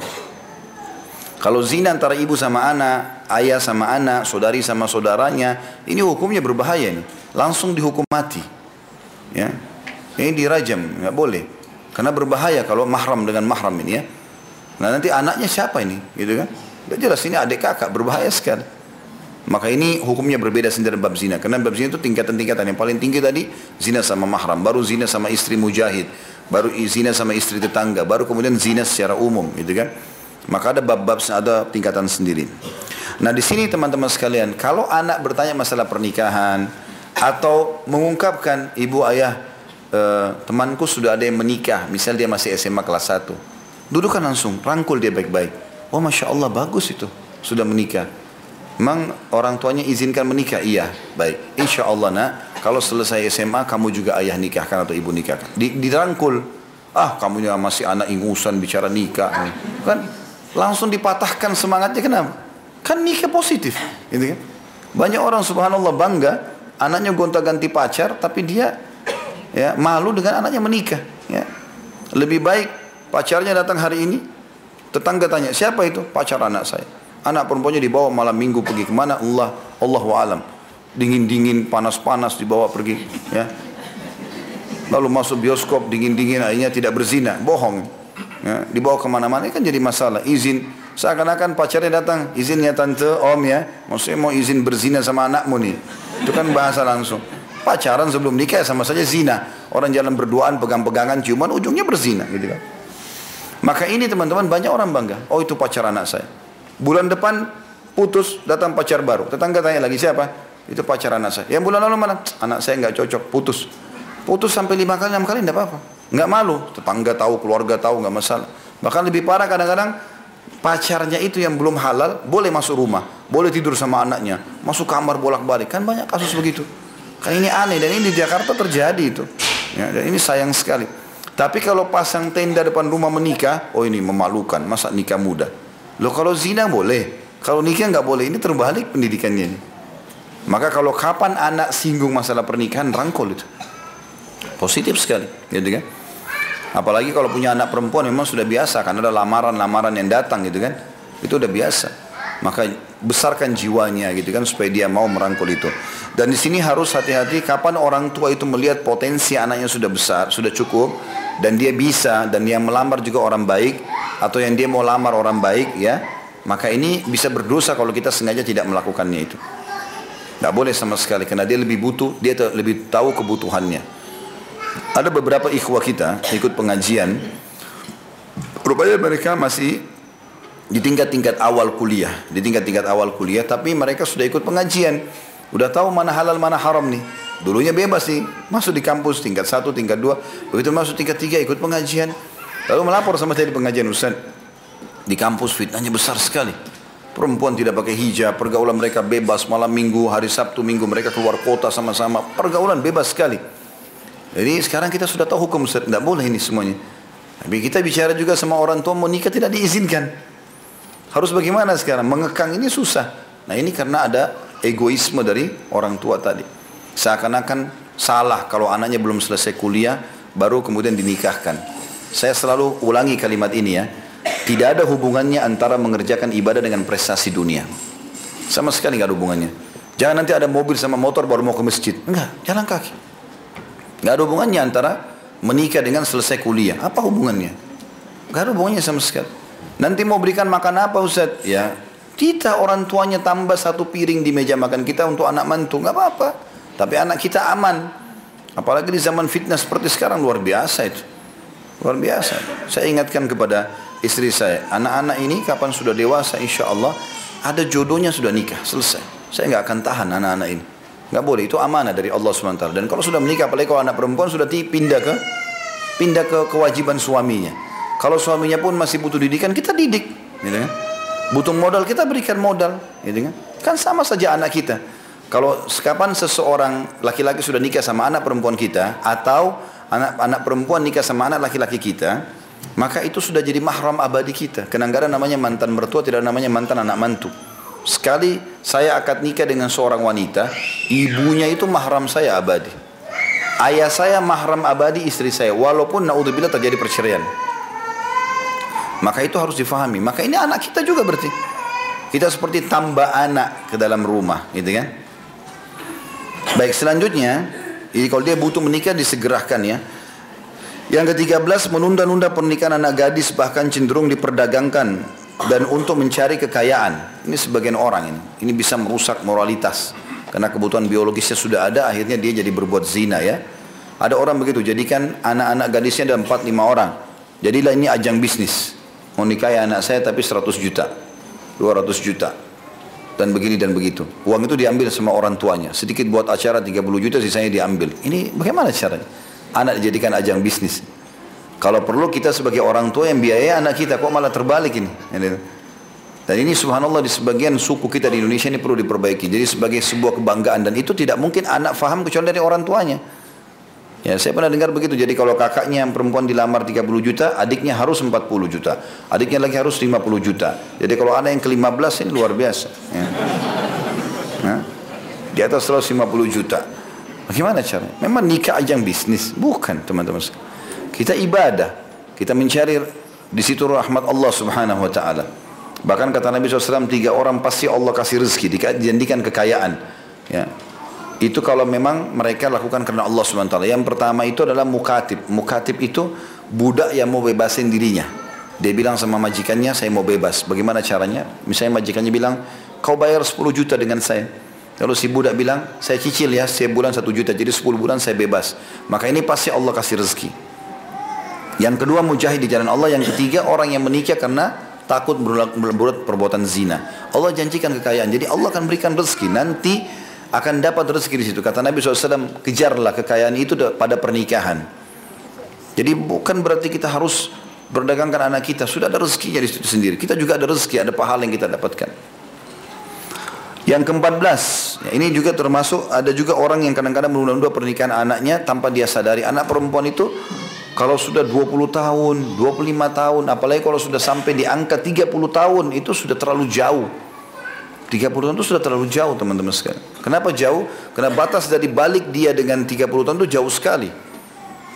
[SPEAKER 1] Kalau zina antara ibu sama anak, ayah sama anak, saudari sama saudaranya, ini hukumnya berbahaya nih. Langsung dihukum mati. Ya. Ini dirajam, nggak boleh. Karena berbahaya kalau mahram dengan mahram ini ya. Nah nanti anaknya siapa ini? Gitu kan? Udah jelas ini adik kakak, berbahaya sekali. Maka ini hukumnya berbeda sendiri bab zina. Karena bab zina itu tingkatan-tingkatan. Yang paling tinggi tadi zina sama mahram, baru zina sama istri mujahid, baru zina sama istri tetangga, baru kemudian zina secara umum, gitu kan? Maka ada bab-bab ada tingkatan sendiri. Nah di sini teman-teman sekalian, kalau anak bertanya masalah pernikahan, atau mengungkapkan ibu ayah e, temanku sudah ada yang menikah, misal dia masih SMA kelas 1. Dudukkan langsung, rangkul dia baik-baik. Oh Masya Allah bagus itu, sudah menikah. Memang orang tuanya izinkan menikah? Iya, baik. Insya Allah nak, kalau selesai SMA kamu juga ayah nikahkan atau ibu nikahkan. Di, dirangkul. Ah, kamu masih anak ingusan bicara nikah. Kan langsung dipatahkan semangatnya kenapa? Kan nikah positif, gitu kan? Banyak orang subhanallah bangga anaknya gonta-ganti pacar tapi dia ya malu dengan anaknya menikah, ya. Lebih baik pacarnya datang hari ini, tetangga tanya, "Siapa itu?" "Pacar anak saya." Anak perempuannya dibawa malam minggu pergi ke mana? Allah, Allah alam. Dingin-dingin, panas-panas dibawa pergi. Ya. Lalu masuk bioskop dingin-dingin akhirnya tidak berzina, bohong. Ya, dibawa ke mana-mana kan jadi masalah. Izin, seakan-akan pacarnya datang, izinnya tante, om ya, maksudnya mau izin berzina sama anakmu nih. Itu kan bahasa langsung. Pacaran sebelum nikah sama saja zina. Orang jalan berduaan, pegang-pegangan, ciuman, ujungnya berzina gitu kan. Maka ini teman-teman banyak orang bangga. Oh itu pacar anak saya. Bulan depan putus, datang pacar baru. Tetangga tanya lagi siapa? Itu pacar anak saya. Yang bulan lalu mana? Anak saya nggak cocok, putus. Putus sampai lima kali, enam kali tidak apa-apa. Nggak malu. Tetangga tahu, keluarga tahu, nggak masalah. Bahkan lebih parah kadang-kadang pacarnya itu yang belum halal boleh masuk rumah, boleh tidur sama anaknya, masuk kamar bolak-balik. Kan banyak kasus begitu. Kan ini aneh dan ini di Jakarta terjadi itu. Ya, dan ini sayang sekali. Tapi kalau pasang tenda depan rumah menikah, oh ini memalukan. Masa nikah muda? Loh kalau zina boleh, kalau nikah nggak boleh. Ini terbalik pendidikannya. Maka kalau kapan anak singgung masalah pernikahan, rangkul itu. Positif sekali, gitu kan? Apalagi kalau punya anak perempuan memang sudah biasa kan ada lamaran-lamaran yang datang gitu kan. Itu udah biasa. Maka besarkan jiwanya gitu kan supaya dia mau merangkul itu. Dan di sini harus hati-hati kapan orang tua itu melihat potensi anaknya sudah besar, sudah cukup dan dia bisa dan yang melamar juga orang baik atau yang dia mau lamar orang baik ya, maka ini bisa berdosa kalau kita sengaja tidak melakukannya itu. Tidak boleh sama sekali karena dia lebih butuh, dia lebih tahu kebutuhannya. Ada beberapa ikhwah kita ikut pengajian, rupanya mereka masih di tingkat-tingkat awal kuliah, di tingkat-tingkat awal kuliah, tapi mereka sudah ikut pengajian, udah tahu mana halal mana haram nih. Dulunya bebas sih, masuk di kampus tingkat satu, tingkat dua, begitu masuk tingkat tiga ikut pengajian, lalu melapor sama saya di pengajian Ustaz. Di kampus fitnahnya besar sekali. Perempuan tidak pakai hijab, pergaulan mereka bebas malam minggu, hari Sabtu minggu mereka keluar kota sama-sama, pergaulan bebas sekali. Jadi sekarang kita sudah tahu hukum Ustaz, tidak boleh ini semuanya. Tapi kita bicara juga sama orang tua mau nikah tidak diizinkan. Harus bagaimana sekarang? Mengekang ini susah. Nah ini karena ada egoisme dari orang tua tadi. Seakan-akan salah kalau anaknya belum selesai kuliah, baru kemudian dinikahkan. Saya selalu ulangi kalimat ini ya. Tidak ada hubungannya antara mengerjakan ibadah dengan prestasi dunia. Sama sekali nggak ada hubungannya. Jangan nanti ada mobil sama motor baru mau ke masjid. Enggak, jalan kaki. Nggak ada hubungannya antara menikah dengan selesai kuliah. Apa hubungannya? Nggak ada hubungannya sama sekali. Nanti mau berikan makan apa Ustaz? Ya, kita orang tuanya tambah satu piring di meja makan kita untuk anak mantu, nggak apa-apa. Tapi anak kita aman. Apalagi di zaman fitnah seperti sekarang luar biasa itu. Luar biasa. Saya ingatkan kepada istri saya, anak-anak ini kapan sudah dewasa insya Allah ada jodohnya sudah nikah, selesai. Saya nggak akan tahan anak-anak ini. Nggak boleh, itu amanah dari Allah SWT. Dan kalau sudah menikah, apalagi kalau anak perempuan sudah pindah ke pindah ke kewajiban suaminya. Kalau suaminya pun masih butuh didikan, kita didik. Gitu kan? Butuh modal, kita berikan modal. Gitu kan? kan sama saja anak kita. Kalau kapan seseorang laki-laki sudah nikah sama anak perempuan kita, atau anak-anak perempuan nikah sama anak laki-laki kita, maka itu sudah jadi mahram abadi kita. Kenanggara namanya mantan mertua, tidak namanya mantan anak mantu. Sekali saya akad nikah dengan seorang wanita, ibunya itu mahram saya abadi. Ayah saya mahram abadi istri saya, walaupun naudzubillah terjadi perceraian. Maka itu harus difahami. Maka ini anak kita juga berarti. Kita seperti tambah anak ke dalam rumah, gitu kan? Baik, selanjutnya, jadi kalau dia butuh menikah disegerakan ya. Yang ke-13 menunda-nunda pernikahan anak gadis bahkan cenderung diperdagangkan dan untuk mencari kekayaan. Ini sebagian orang ini. Ini bisa merusak moralitas. Karena kebutuhan biologisnya sudah ada, akhirnya dia jadi berbuat zina ya. Ada orang begitu, jadikan anak-anak gadisnya ada 4-5 orang. Jadilah ini ajang bisnis mau nikahi anak saya tapi 100 juta 200 juta dan begini dan begitu. Uang itu diambil sama orang tuanya. Sedikit buat acara 30 juta sisanya diambil. Ini bagaimana caranya? Anak dijadikan ajang bisnis. Kalau perlu kita sebagai orang tua yang biaya anak kita kok malah terbalik ini. Dan ini subhanallah di sebagian suku kita di Indonesia ini perlu diperbaiki. Jadi sebagai sebuah kebanggaan dan itu tidak mungkin anak faham kecuali dari orang tuanya. Ya, saya pernah dengar begitu. Jadi kalau kakaknya yang perempuan dilamar 30 juta, adiknya harus 40 juta. Adiknya lagi harus 50 juta. Jadi kalau anak yang ke-15 ini luar biasa. Ya. Nah, di atas 150 juta. Bagaimana caranya? Memang nikah ajang bisnis. Bukan teman-teman. Kita ibadah. Kita mencari di situ rahmat Allah subhanahu wa ta'ala. Bahkan kata Nabi SAW, tiga orang pasti Allah kasih rezeki, dijadikan kekayaan. Ya. Itu kalau memang mereka lakukan karena Allah SWT. Yang pertama itu adalah mukatib. Mukatib itu budak yang mau bebasin dirinya. Dia bilang sama majikannya, saya mau bebas. Bagaimana caranya? Misalnya majikannya bilang, kau bayar 10 juta dengan saya. Lalu si budak bilang, saya cicil ya, saya bulan 1 juta, jadi 10 bulan saya bebas. Maka ini pasti Allah kasih rezeki. Yang kedua mujahid di jalan Allah. Yang ketiga orang yang menikah karena takut berbuat perbuatan zina. Allah janjikan kekayaan. Jadi Allah akan berikan rezeki. Nanti akan dapat rezeki di situ. Kata Nabi SAW, kejarlah kekayaan itu pada pernikahan. Jadi bukan berarti kita harus berdagangkan anak kita. Sudah ada rezekinya di situ sendiri. Kita juga ada rezeki, ada pahala yang kita dapatkan. Yang keempat belas, ya ini juga termasuk ada juga orang yang kadang-kadang menunda-nunda pernikahan anaknya tanpa dia sadari. Anak perempuan itu kalau sudah 20 tahun, 25 tahun, apalagi kalau sudah sampai di angka 30 tahun, itu sudah terlalu jauh. 30 tahun itu sudah terlalu jauh teman-teman sekalian. Kenapa jauh? Karena batas dari balik dia dengan 30 tahun itu jauh sekali.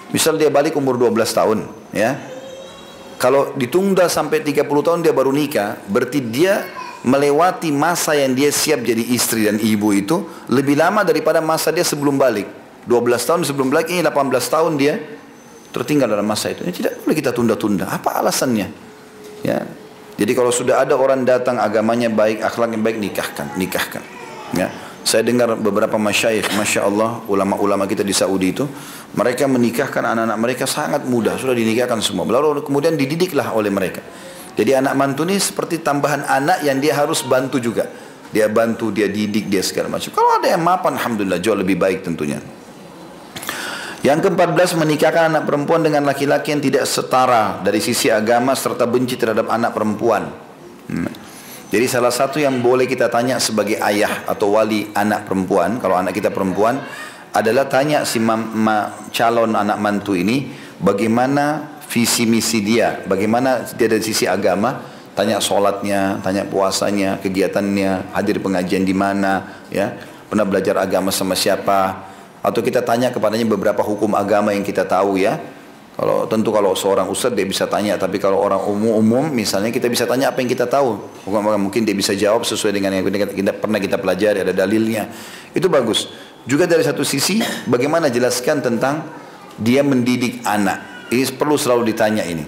[SPEAKER 1] Misal dia balik umur 12 tahun, ya. Kalau ditunda sampai 30 tahun dia baru nikah, berarti dia melewati masa yang dia siap jadi istri dan ibu itu lebih lama daripada masa dia sebelum balik. 12 tahun sebelum balik ini 18 tahun dia tertinggal dalam masa itu. Ini tidak boleh kita tunda-tunda. Apa alasannya? Ya, jadi kalau sudah ada orang datang agamanya baik, akhlaknya baik, nikahkan, nikahkan. Ya. Saya dengar beberapa masyayikh, masya Allah, ulama-ulama kita di Saudi itu, mereka menikahkan anak-anak mereka sangat mudah, sudah dinikahkan semua. Lalu kemudian dididiklah oleh mereka. Jadi anak mantu ini seperti tambahan anak yang dia harus bantu juga. Dia bantu, dia didik, dia segala macam. Kalau ada yang mapan, alhamdulillah jauh lebih baik tentunya. Yang ke-14 menikahkan anak perempuan dengan laki-laki yang tidak setara dari sisi agama serta benci terhadap anak perempuan. Hmm. Jadi salah satu yang boleh kita tanya sebagai ayah atau wali anak perempuan, kalau anak kita perempuan, adalah tanya si ma calon anak mantu ini bagaimana visi misi dia, bagaimana dia dari sisi agama, tanya sholatnya, tanya puasanya, kegiatannya, hadir pengajian di mana, ya, pernah belajar agama sama siapa, atau kita tanya kepadanya beberapa hukum agama yang kita tahu ya. Kalau tentu kalau seorang ustadz dia bisa tanya, tapi kalau orang umum-umum misalnya kita bisa tanya apa yang kita tahu. Mungkin dia bisa jawab sesuai dengan yang kita pernah kita pelajari, ada dalilnya. Itu bagus. Juga dari satu sisi bagaimana jelaskan tentang dia mendidik anak. Ini perlu selalu ditanya ini.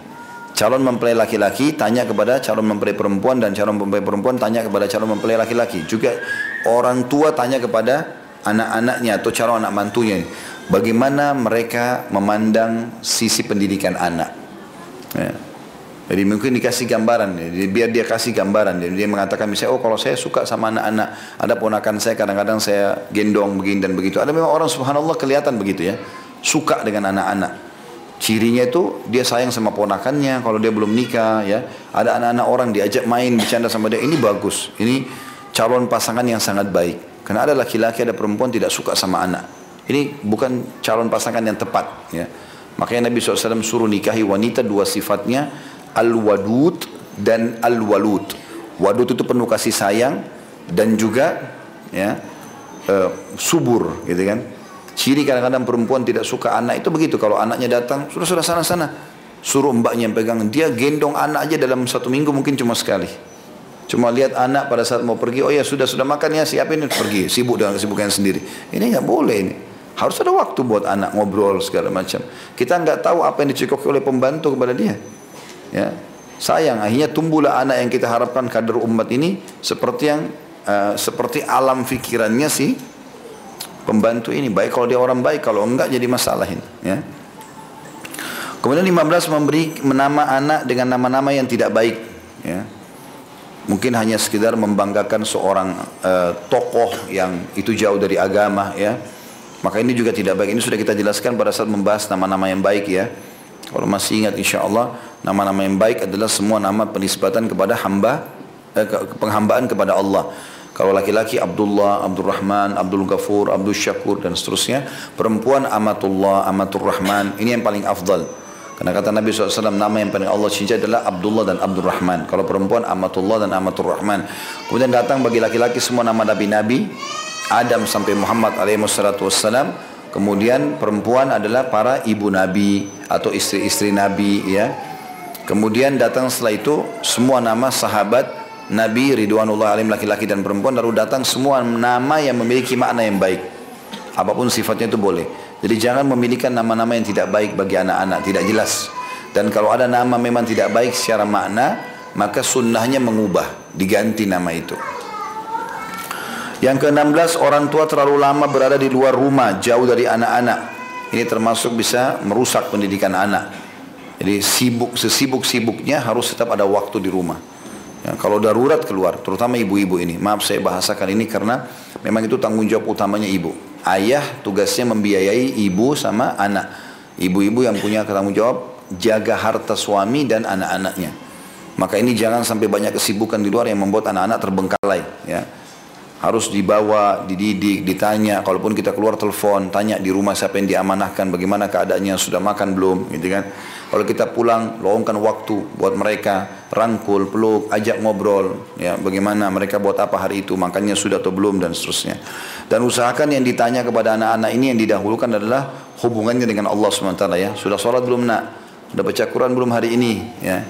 [SPEAKER 1] Calon mempelai laki-laki tanya kepada calon mempelai perempuan dan calon mempelai perempuan tanya kepada calon mempelai laki-laki. Juga orang tua tanya kepada anak-anaknya atau calon anak mantunya bagaimana mereka memandang sisi pendidikan anak. Ya. jadi mungkin dikasih gambaran jadi biar dia kasih gambaran jadi dia mengatakan misalnya oh kalau saya suka sama anak-anak ada ponakan saya kadang-kadang saya gendong begini dan begitu. Ada memang orang subhanallah kelihatan begitu ya. Suka dengan anak-anak. Cirinya itu dia sayang sama ponakannya kalau dia belum nikah ya. Ada anak-anak orang diajak main bercanda sama dia. Ini bagus. Ini calon pasangan yang sangat baik karena ada laki-laki, ada perempuan tidak suka sama anak. Ini bukan calon pasangan yang tepat. Ya. Makanya Nabi SAW suruh nikahi wanita dua sifatnya. Al-wadud dan al-walud. Wadud itu penuh kasih sayang. Dan juga ya, uh, subur. gitu kan. Ciri kadang-kadang perempuan tidak suka anak itu begitu. Kalau anaknya datang, sudah-sudah sana-sana. Suruh mbaknya yang pegang. Dia gendong anak aja dalam satu minggu mungkin cuma sekali. Cuma lihat anak pada saat mau pergi, oh ya sudah sudah makan ya siapin pergi, sibuk dengan kesibukan sendiri. Ini nggak boleh ini. Harus ada waktu buat anak ngobrol segala macam. Kita nggak tahu apa yang dicekoki oleh pembantu kepada dia. Ya, sayang akhirnya tumbuhlah anak yang kita harapkan kader umat ini seperti yang uh, seperti alam fikirannya sih pembantu ini. Baik kalau dia orang baik, kalau enggak jadi masalah ini. Ya. Kemudian 15 memberi menama anak dengan nama-nama yang tidak baik. Ya. Mungkin hanya sekedar membanggakan seorang uh, tokoh yang itu jauh dari agama ya maka ini juga tidak baik ini sudah kita jelaskan pada saat membahas nama-nama yang baik ya kalau masih ingat insya Allah nama-nama yang baik adalah semua nama penisbatan kepada hamba eh, penghambaan kepada Allah kalau laki-laki Abdullah, Abdurrahman, Abdul Ghafur, Abdul Syakur dan seterusnya. Perempuan Amatullah, Amatur Rahman. Ini yang paling afdal. Karena kata Nabi SAW nama yang paling Allah cinta adalah Abdullah dan Abdul Rahman. Kalau perempuan Amatullah dan Amatur Rahman. Kemudian datang bagi laki-laki semua nama Nabi-Nabi. Adam sampai Muhammad SAW. Kemudian perempuan adalah para ibu Nabi atau istri-istri Nabi ya. Kemudian datang setelah itu semua nama sahabat Nabi Ridwanullah alim laki-laki dan perempuan lalu datang semua nama yang memiliki makna yang baik. Apa pun sifatnya itu boleh. Jadi jangan memiliki nama-nama yang tidak baik bagi anak-anak, tidak jelas. Dan kalau ada nama memang tidak baik secara makna, maka sunnahnya mengubah, diganti nama itu. Yang ke-16 orang tua terlalu lama berada di luar rumah, jauh dari anak-anak. Ini termasuk bisa merusak pendidikan anak. Jadi sibuk sesibuk-sibuknya harus tetap ada waktu di rumah. Ya, kalau darurat keluar, terutama ibu-ibu ini. Maaf saya bahasakan ini karena memang itu tanggung jawab utamanya ibu. Ayah tugasnya membiayai ibu sama anak. Ibu-ibu yang punya tanggung jawab jaga harta suami dan anak-anaknya. Maka ini jangan sampai banyak kesibukan di luar yang membuat anak-anak terbengkalai. Ya harus dibawa, dididik, ditanya. Kalaupun kita keluar telepon, tanya di rumah siapa yang diamanahkan, bagaimana keadaannya, sudah makan belum, gitu kan. Kalau kita pulang, luangkan waktu buat mereka, rangkul, peluk, ajak ngobrol, ya, bagaimana mereka buat apa hari itu, makannya sudah atau belum dan seterusnya. Dan usahakan yang ditanya kepada anak-anak ini yang didahulukan adalah hubungannya dengan Allah SWT ya. Sudah sholat belum nak? Sudah baca Quran belum hari ini? Ya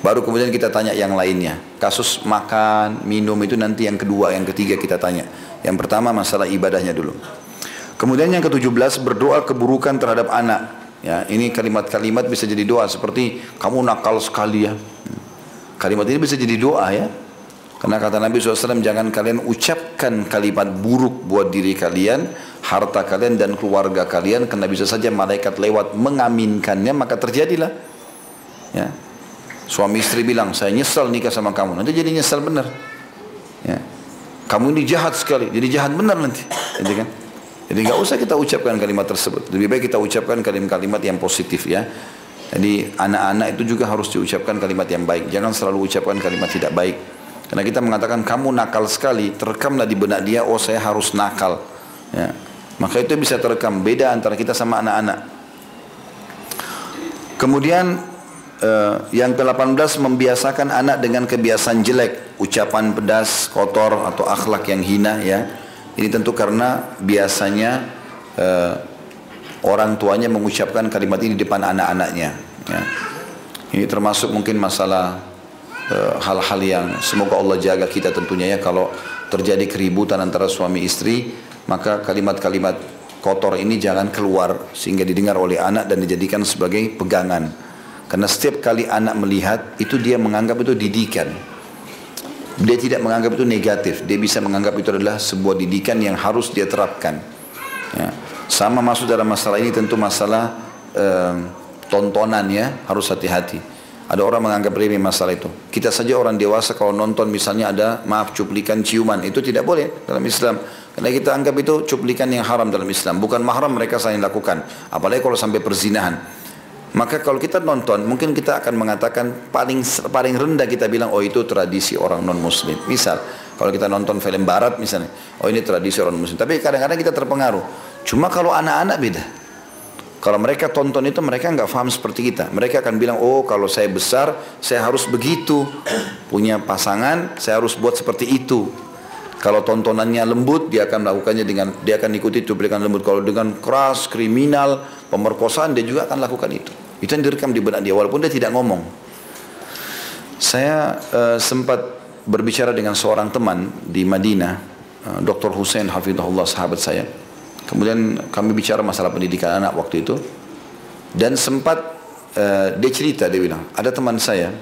[SPEAKER 1] Baru kemudian kita tanya yang lainnya. Kasus makan, minum itu nanti yang kedua, yang ketiga kita tanya. Yang pertama masalah ibadahnya dulu. Kemudian yang ke-17 berdoa keburukan terhadap anak. Ya, ini kalimat-kalimat bisa jadi doa seperti kamu nakal sekali ya. Kalimat ini bisa jadi doa ya. Karena kata Nabi SAW jangan kalian ucapkan kalimat buruk buat diri kalian, harta kalian dan keluarga kalian karena bisa saja malaikat lewat mengaminkannya maka terjadilah. Ya, Suami istri bilang, saya nyesal nikah sama kamu. Nanti jadi nyesal benar. Ya. Kamu ini jahat sekali, jadi jahat benar nanti. Jadi kan? Jadi nggak usah kita ucapkan kalimat tersebut. Lebih baik kita ucapkan kalimat-kalimat yang positif ya. Jadi anak-anak itu juga harus diucapkan kalimat yang baik. Jangan selalu ucapkan kalimat tidak baik. Karena kita mengatakan kamu nakal sekali, terekamlah di benak dia, oh saya harus nakal. Ya. Maka itu bisa terekam. Beda antara kita sama anak-anak. Kemudian Uh, yang ke-18 membiasakan anak dengan kebiasaan jelek, ucapan pedas, kotor atau akhlak yang hina ya. Ini tentu karena biasanya uh, orang tuanya mengucapkan kalimat ini di depan anak-anaknya ya. Ini termasuk mungkin masalah eh, hal-hal uh, yang semoga Allah jaga kita tentunya ya kalau terjadi keributan antara suami istri maka kalimat-kalimat kotor ini jangan keluar sehingga didengar oleh anak dan dijadikan sebagai pegangan. Karena setiap kali anak melihat itu dia menganggap itu didikan. Dia tidak menganggap itu negatif. Dia bisa menganggap itu adalah sebuah didikan yang harus dia terapkan. Ya. Sama masuk dalam masalah ini tentu masalah eh, tontonan ya harus hati-hati. Ada orang menganggap remeh masalah itu. Kita saja orang dewasa kalau nonton misalnya ada maaf cuplikan ciuman itu tidak boleh dalam Islam. Karena kita anggap itu cuplikan yang haram dalam Islam. Bukan mahram mereka saling lakukan. Apalagi kalau sampai perzinahan. Maka kalau kita nonton, mungkin kita akan mengatakan paling paling rendah kita bilang, oh itu tradisi orang non muslim. Misal, kalau kita nonton film barat misalnya, oh ini tradisi orang muslim. Tapi kadang-kadang kita terpengaruh. Cuma kalau anak-anak beda. Kalau mereka tonton itu mereka nggak paham seperti kita. Mereka akan bilang, oh kalau saya besar, saya harus begitu. Punya pasangan, saya harus buat seperti itu. Kalau tontonannya lembut, dia akan melakukannya dengan dia akan ikuti cuplikan lembut. Kalau dengan keras, kriminal, pemerkosaan, dia juga akan lakukan itu. Itu yang direkam di benak dia, walaupun dia tidak ngomong. Saya uh, sempat berbicara dengan seorang teman di Madinah, uh, eh, Dr. Hussein Hafidhullah, sahabat saya. Kemudian kami bicara masalah pendidikan anak waktu itu. Dan sempat uh, dia cerita, dia bilang, ada teman saya,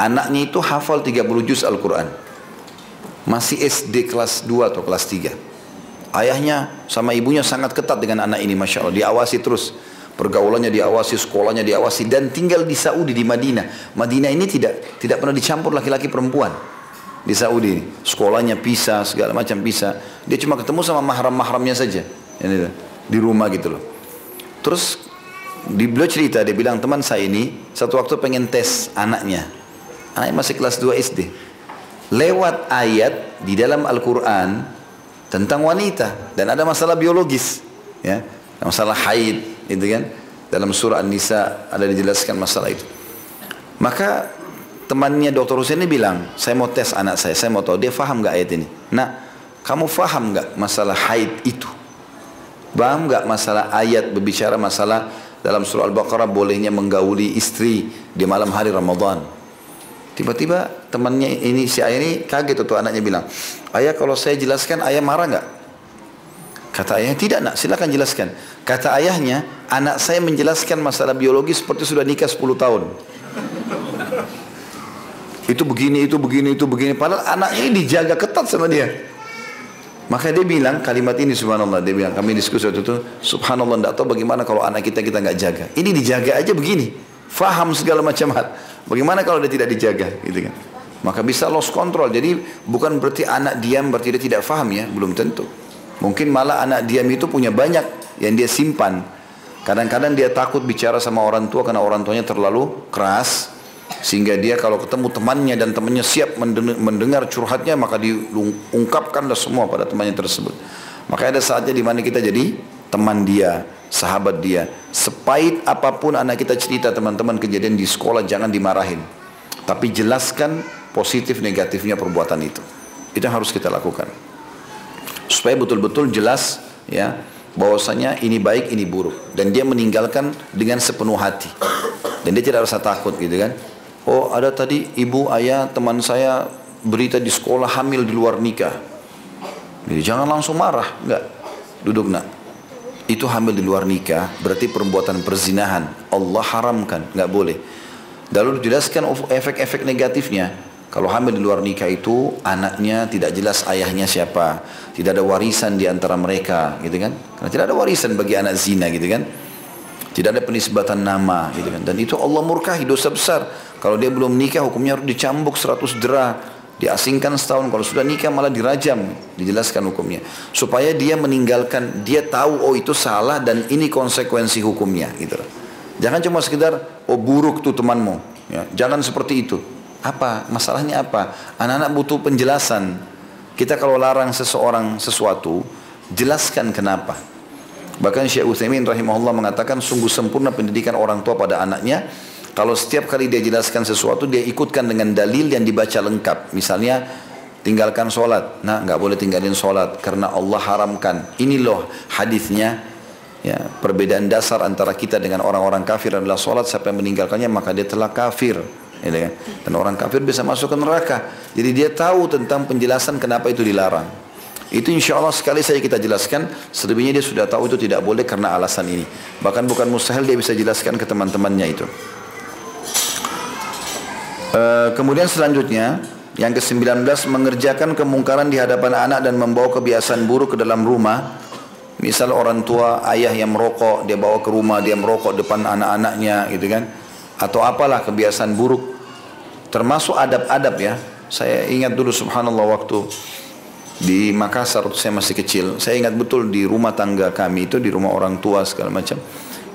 [SPEAKER 1] anaknya itu hafal 30 juz Al-Quran masih SD kelas 2 atau kelas 3. Ayahnya sama ibunya sangat ketat dengan anak ini Masya Allah. Diawasi terus. pergaulannya diawasi, sekolahnya diawasi dan tinggal di Saudi di Madinah. Madinah ini tidak tidak pernah dicampur laki-laki perempuan di Saudi. Sekolahnya pisah, segala macam pisah. Dia cuma ketemu sama mahram-mahramnya saja. Ini di rumah gitu loh. Terus di beliau cerita dia bilang teman saya ini satu waktu pengen tes anaknya. Anaknya masih kelas 2 SD. Lewat ayat di dalam Al-Qur'an tentang wanita dan ada masalah biologis ya masalah haid itu kan dalam surah An-Nisa ada dijelaskan masalah itu maka temannya dokter Husain ini bilang saya mau tes anak saya saya mau tahu dia faham nggak ayat ini nah kamu faham nggak masalah haid itu paham nggak masalah ayat berbicara masalah dalam surah Al-Baqarah bolehnya menggauli istri di malam hari Ramadan Tiba-tiba temannya ini si ayah ini kaget tuh anaknya bilang, ayah kalau saya jelaskan ayah marah nggak? Kata ayahnya tidak nak, silakan jelaskan. Kata ayahnya, anak saya menjelaskan masalah biologi seperti sudah nikah 10 tahun. Itu begini, itu begini, itu begini. Padahal anaknya ini dijaga ketat sama dia. Maka dia bilang kalimat ini subhanallah. Dia bilang kami diskusi waktu itu. Subhanallah tidak tahu bagaimana kalau anak kita kita nggak jaga. Ini dijaga aja begini. Faham segala macam hal. Bagaimana kalau dia tidak dijaga, gitu kan? Maka bisa lost control. Jadi bukan berarti anak diam berarti dia tidak faham ya, belum tentu. Mungkin malah anak diam itu punya banyak yang dia simpan. Kadang-kadang dia takut bicara sama orang tua karena orang tuanya terlalu keras sehingga dia kalau ketemu temannya dan temannya siap mendengar curhatnya maka diungkapkanlah semua pada temannya tersebut. Maka ada saatnya di mana kita jadi teman dia, sahabat dia. Sepait apa pun anak kita cerita teman-teman kejadian di sekolah jangan dimarahin. Tapi jelaskan positif negatifnya perbuatan itu. Itu yang harus kita lakukan. Supaya betul-betul jelas ya bahwasanya ini baik ini buruk dan dia meninggalkan dengan sepenuh hati. Dan dia tidak rasa takut gitu kan. Oh ada tadi ibu ayah teman saya berita di sekolah hamil di luar nikah. Jadi jangan langsung marah, enggak. Duduk nak. Itu hamil di luar nikah berarti perbuatan perzinahan. Allah haramkan nggak boleh. Lalu dijelaskan efek-efek negatifnya. Kalau hamil di luar nikah itu anaknya tidak jelas ayahnya siapa. Tidak ada warisan di antara mereka gitu kan? Karena tidak ada warisan bagi anak zina gitu kan tidak ada penisbatan nama gitu kan. Dan itu Allah murkahi dosa besar. Kalau dia belum nikah hukumnya harus dicambuk 100 derah diasingkan setahun. Kalau sudah nikah malah dirajam. Dijelaskan hukumnya. Supaya dia meninggalkan dia tahu oh itu salah dan ini konsekuensi hukumnya gitu. Jangan cuma sekedar oh buruk tuh temanmu ya. Jangan seperti itu. Apa? Masalahnya apa? Anak-anak butuh penjelasan. Kita kalau larang seseorang sesuatu jelaskan kenapa bahkan Syekh Utsaimin rahimahullah mengatakan sungguh sempurna pendidikan orang tua pada anaknya kalau setiap kali dia jelaskan sesuatu, dia ikutkan dengan dalil yang dibaca lengkap. Misalnya, tinggalkan sholat. Nah, nggak boleh tinggalin sholat karena Allah haramkan. Ini loh hadisnya. Ya, perbedaan dasar antara kita dengan orang-orang kafir adalah sholat. Siapa yang meninggalkannya maka dia telah kafir. Kan? Dan orang kafir bisa masuk ke neraka. Jadi dia tahu tentang penjelasan kenapa itu dilarang. Itu insya Allah sekali saya kita jelaskan. Selebihnya dia sudah tahu itu tidak boleh karena alasan ini. Bahkan bukan mustahil dia bisa jelaskan ke teman-temannya itu. Eh, kemudian selanjutnya yang ke-19 mengerjakan kemungkaran di hadapan anak dan membawa kebiasaan buruk ke dalam rumah. Misal orang tua ayah yang merokok dia bawa ke rumah dia merokok depan anak-anaknya gitu kan. Atau apalah kebiasaan buruk. Termasuk adab-adab ya. Saya ingat dulu subhanallah waktu di Makassar waktu saya masih kecil. Saya ingat betul di rumah tangga kami itu di rumah orang tua segala macam.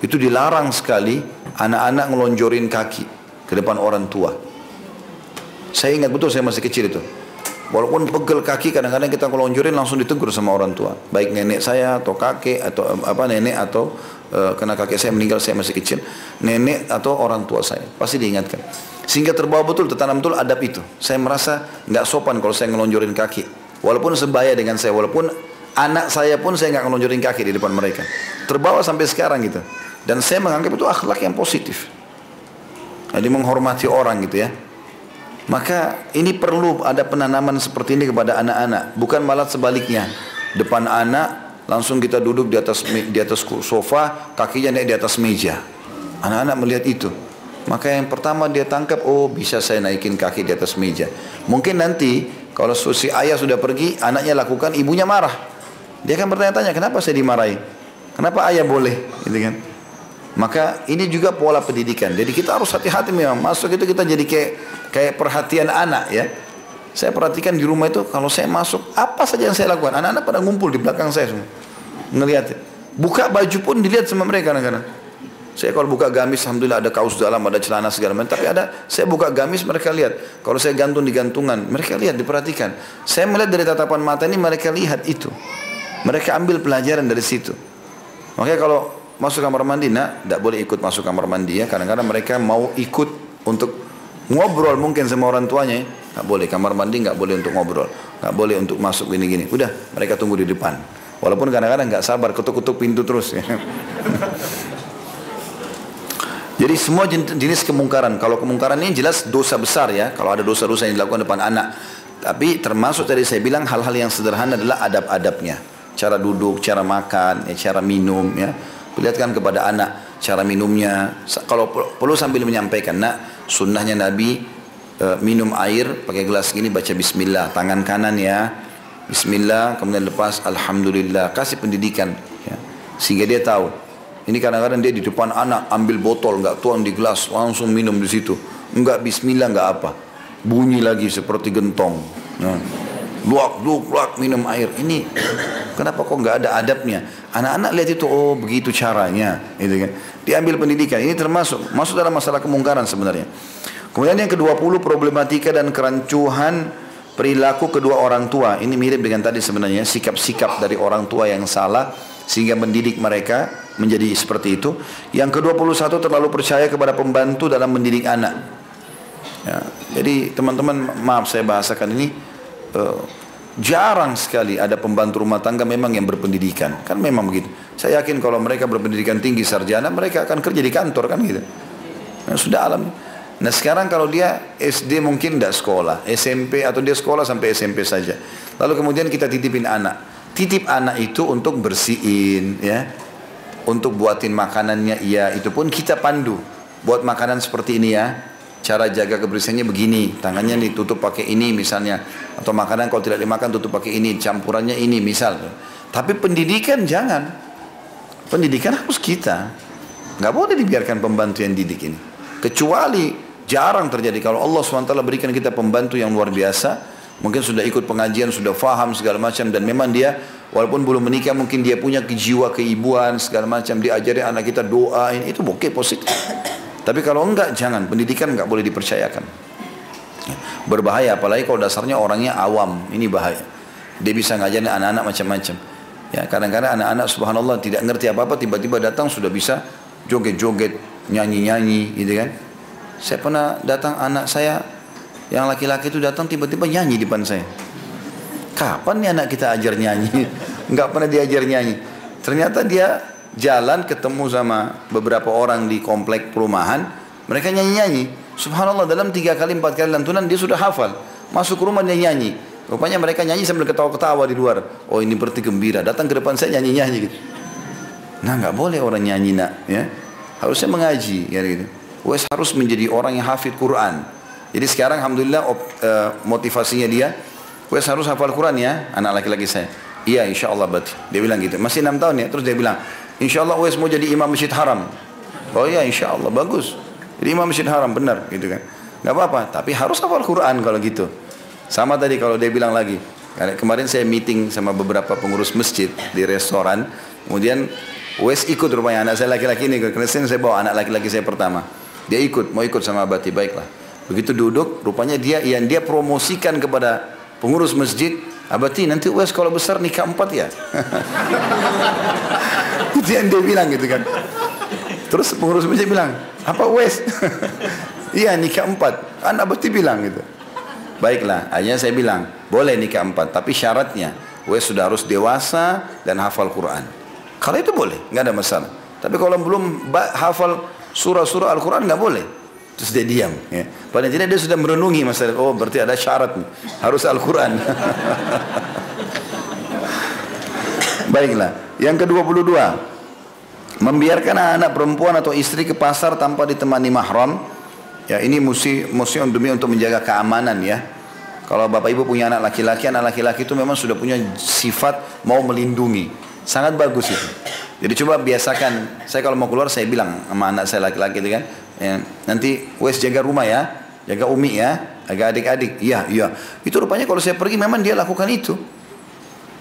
[SPEAKER 1] Itu dilarang sekali anak-anak ngelonjorin kaki ke depan orang tua. Saya ingat betul saya masih kecil itu. Walaupun pegel kaki kadang-kadang kita ngelonjorin langsung ditegur sama orang tua. Baik nenek saya atau kakek atau apa nenek atau uh, karena kakek saya meninggal saya masih kecil. Nenek atau orang tua saya pasti diingatkan. Sehingga terbawa betul tertanam betul adab itu. Saya merasa nggak sopan kalau saya ngelonjorin kaki. Walaupun sebaya dengan saya, walaupun anak saya pun saya nggak ngelonjorin kaki di depan mereka. Terbawa sampai sekarang gitu. Dan saya menganggap itu akhlak yang positif. Jadi menghormati orang gitu ya. Maka ini perlu ada penanaman seperti ini kepada anak-anak, bukan malah sebaliknya. Depan anak langsung kita duduk di atas di atas sofa, kakinya naik di atas meja. Anak-anak melihat itu. Maka yang pertama dia tangkap, oh bisa saya naikin kaki di atas meja. Mungkin nanti kalau si ayah sudah pergi, anaknya lakukan, ibunya marah. Dia akan bertanya-tanya, kenapa saya dimarahi? Kenapa ayah boleh? Gitu kan? Maka ini juga pola pendidikan. Jadi kita harus hati-hati memang masuk itu kita jadi kayak kayak perhatian anak ya. Saya perhatikan di rumah itu kalau saya masuk apa saja yang saya lakukan. Anak-anak pada ngumpul di belakang saya semua. Ngelihat. Buka baju pun dilihat sama mereka kadang-kadang. Saya kalau buka gamis, alhamdulillah ada kaos dalam, ada celana segala macam. Tapi ada, saya buka gamis mereka lihat. Kalau saya gantung di gantungan, mereka lihat, diperhatikan. Saya melihat dari tatapan mata ini mereka lihat itu. Mereka ambil pelajaran dari situ. Makanya kalau masuk kamar mandi, nak, tidak boleh ikut masuk kamar mandi ya. Kadang-kadang mereka mau ikut untuk ngobrol mungkin sama orang tuanya. Ya. Nggak boleh kamar mandi, nggak boleh untuk ngobrol, nggak boleh untuk masuk gini-gini. Udah, mereka tunggu di depan. Walaupun kadang-kadang nggak sabar, ketuk-ketuk pintu terus. Ya. Jadi semua jenis kemungkaran. Kalau kemungkaran ini jelas dosa besar ya. Kalau ada dosa-dosa yang dilakukan depan anak. Tapi termasuk tadi saya bilang hal-hal yang sederhana adalah adab-adabnya. Cara duduk, cara makan, ya, cara minum ya. Perlihatkan kepada anak cara minumnya. Kalau perlu sambil menyampaikan, nak sunnahnya Nabi e, minum air pakai gelas gini baca Bismillah. Tangan kanan ya. Bismillah, kemudian lepas Alhamdulillah. Kasih pendidikan ya. Sehingga dia tahu ini kadang-kadang dia di depan anak ambil botol, nggak tuang di gelas, langsung minum di situ. Enggak bismillah, enggak apa. Bunyi lagi seperti gentong. Nah. Luak, luak, luak, minum air. Ini kenapa kok nggak ada adabnya? Anak-anak lihat itu, oh begitu caranya. Gitu kan. Diambil pendidikan. Ini termasuk, masuk dalam masalah kemungkaran sebenarnya. Kemudian yang ke-20 problematika dan kerancuhan perilaku kedua orang tua. Ini mirip dengan tadi sebenarnya sikap-sikap dari orang tua yang salah sehingga mendidik mereka menjadi seperti itu. Yang ke-21 terlalu percaya kepada pembantu dalam mendidik anak. Ya, jadi teman-teman maaf saya bahasakan ini uh, jarang sekali ada pembantu rumah tangga memang yang berpendidikan. Kan memang begitu. Saya yakin kalau mereka berpendidikan tinggi sarjana mereka akan kerja di kantor kan gitu. Nah, sudah alam. Nah sekarang kalau dia SD mungkin tidak sekolah, SMP atau dia sekolah sampai SMP saja. Lalu kemudian kita titipin anak titip anak itu untuk bersihin ya untuk buatin makanannya iya. Itu pun kita pandu. Buat makanan seperti ini ya. Cara jaga kebersihannya begini. Tangannya ditutup pakai ini misalnya. Atau makanan kalau tidak dimakan tutup pakai ini. Campurannya ini misal. Tapi pendidikan jangan. Pendidikan harus kita. Nggak boleh dibiarkan pembantu yang didik ini. Kecuali jarang terjadi. Kalau Allah swt berikan kita pembantu yang luar biasa Mungkin sudah ikut pengajian, sudah faham segala macam dan memang dia walaupun belum menikah mungkin dia punya kejiwa keibuan segala macam diajari anak kita doa ini itu oke positif. Tapi kalau enggak jangan pendidikan enggak boleh dipercayakan. Berbahaya apalagi kalau dasarnya orangnya awam ini bahaya. Dia bisa ngajarin anak-anak macam-macam. Ya kadang-kadang anak-anak subhanallah tidak ngerti apa-apa tiba-tiba datang sudah bisa joget-joget nyanyi-nyanyi gitu kan. Saya pernah datang anak saya yang laki-laki itu datang tiba-tiba nyanyi di depan saya. Kapan nih anak kita ajar nyanyi? Enggak pernah diajar nyanyi. Ternyata dia jalan ketemu sama beberapa orang di komplek perumahan. Mereka nyanyi-nyanyi. Subhanallah dalam tiga kali empat kali lantunan dia sudah hafal. Masuk rumah dia nyanyi. Rupanya mereka nyanyi sambil ketawa-ketawa di luar. Oh ini berarti gembira. Datang ke depan saya nyanyi-nyanyi gitu. Nah nggak boleh orang nyanyi nak. Ya. Harusnya mengaji. Ya, gitu. Wes harus menjadi orang yang hafid Quran. Jadi sekarang alhamdulillah uh, motivasinya dia, wes harus hafal Quran ya, anak laki-laki saya. Iya insya Allah bet. Dia bilang gitu. Masih enam tahun ya. Terus dia bilang, insya Allah wes mau jadi imam masjid haram. Oh iya insya Allah bagus. Jadi imam masjid haram benar gitu kan. Gak apa-apa. Tapi harus hafal Quran kalau gitu. Sama tadi kalau dia bilang lagi. Kemarin saya meeting sama beberapa pengurus masjid di restoran. Kemudian Wes ikut rupanya anak saya laki-laki ini. Karena saya bawa anak laki-laki saya pertama. Dia ikut, mau ikut sama Abati. Baiklah. Begitu duduk, rupanya dia yang dia promosikan kepada pengurus masjid, abati nanti Uwais kalau besar nikah empat ya. Itu yang dia bilang gitu kan. Terus pengurus masjid bilang, apa Uwais? iya nikah empat. Kan abati bilang gitu. Baiklah, akhirnya saya bilang, boleh nikah empat, tapi syaratnya Uwais sudah harus dewasa dan hafal Quran. Kalau itu boleh, nggak ada masalah. Tapi kalau belum hafal surah-surah Al-Quran nggak boleh. Terus dia diam. Ya. Padahal tidak dia sudah merenungi masalah. Oh berarti ada syarat nih. Harus Al-Quran. Baiklah. Yang ke-22. Membiarkan anak, perempuan atau istri ke pasar tanpa ditemani mahram. Ya ini mesti mesti demi untuk menjaga keamanan ya. Kalau bapak ibu punya anak laki-laki, anak laki-laki itu memang sudah punya sifat mau melindungi. Sangat bagus itu. Jadi coba biasakan, saya kalau mau keluar saya bilang sama anak saya laki-laki itu kan, ya, nanti wes jaga rumah ya, jaga umi ya, jaga adik-adik, iya iya. Itu rupanya kalau saya pergi memang dia lakukan itu.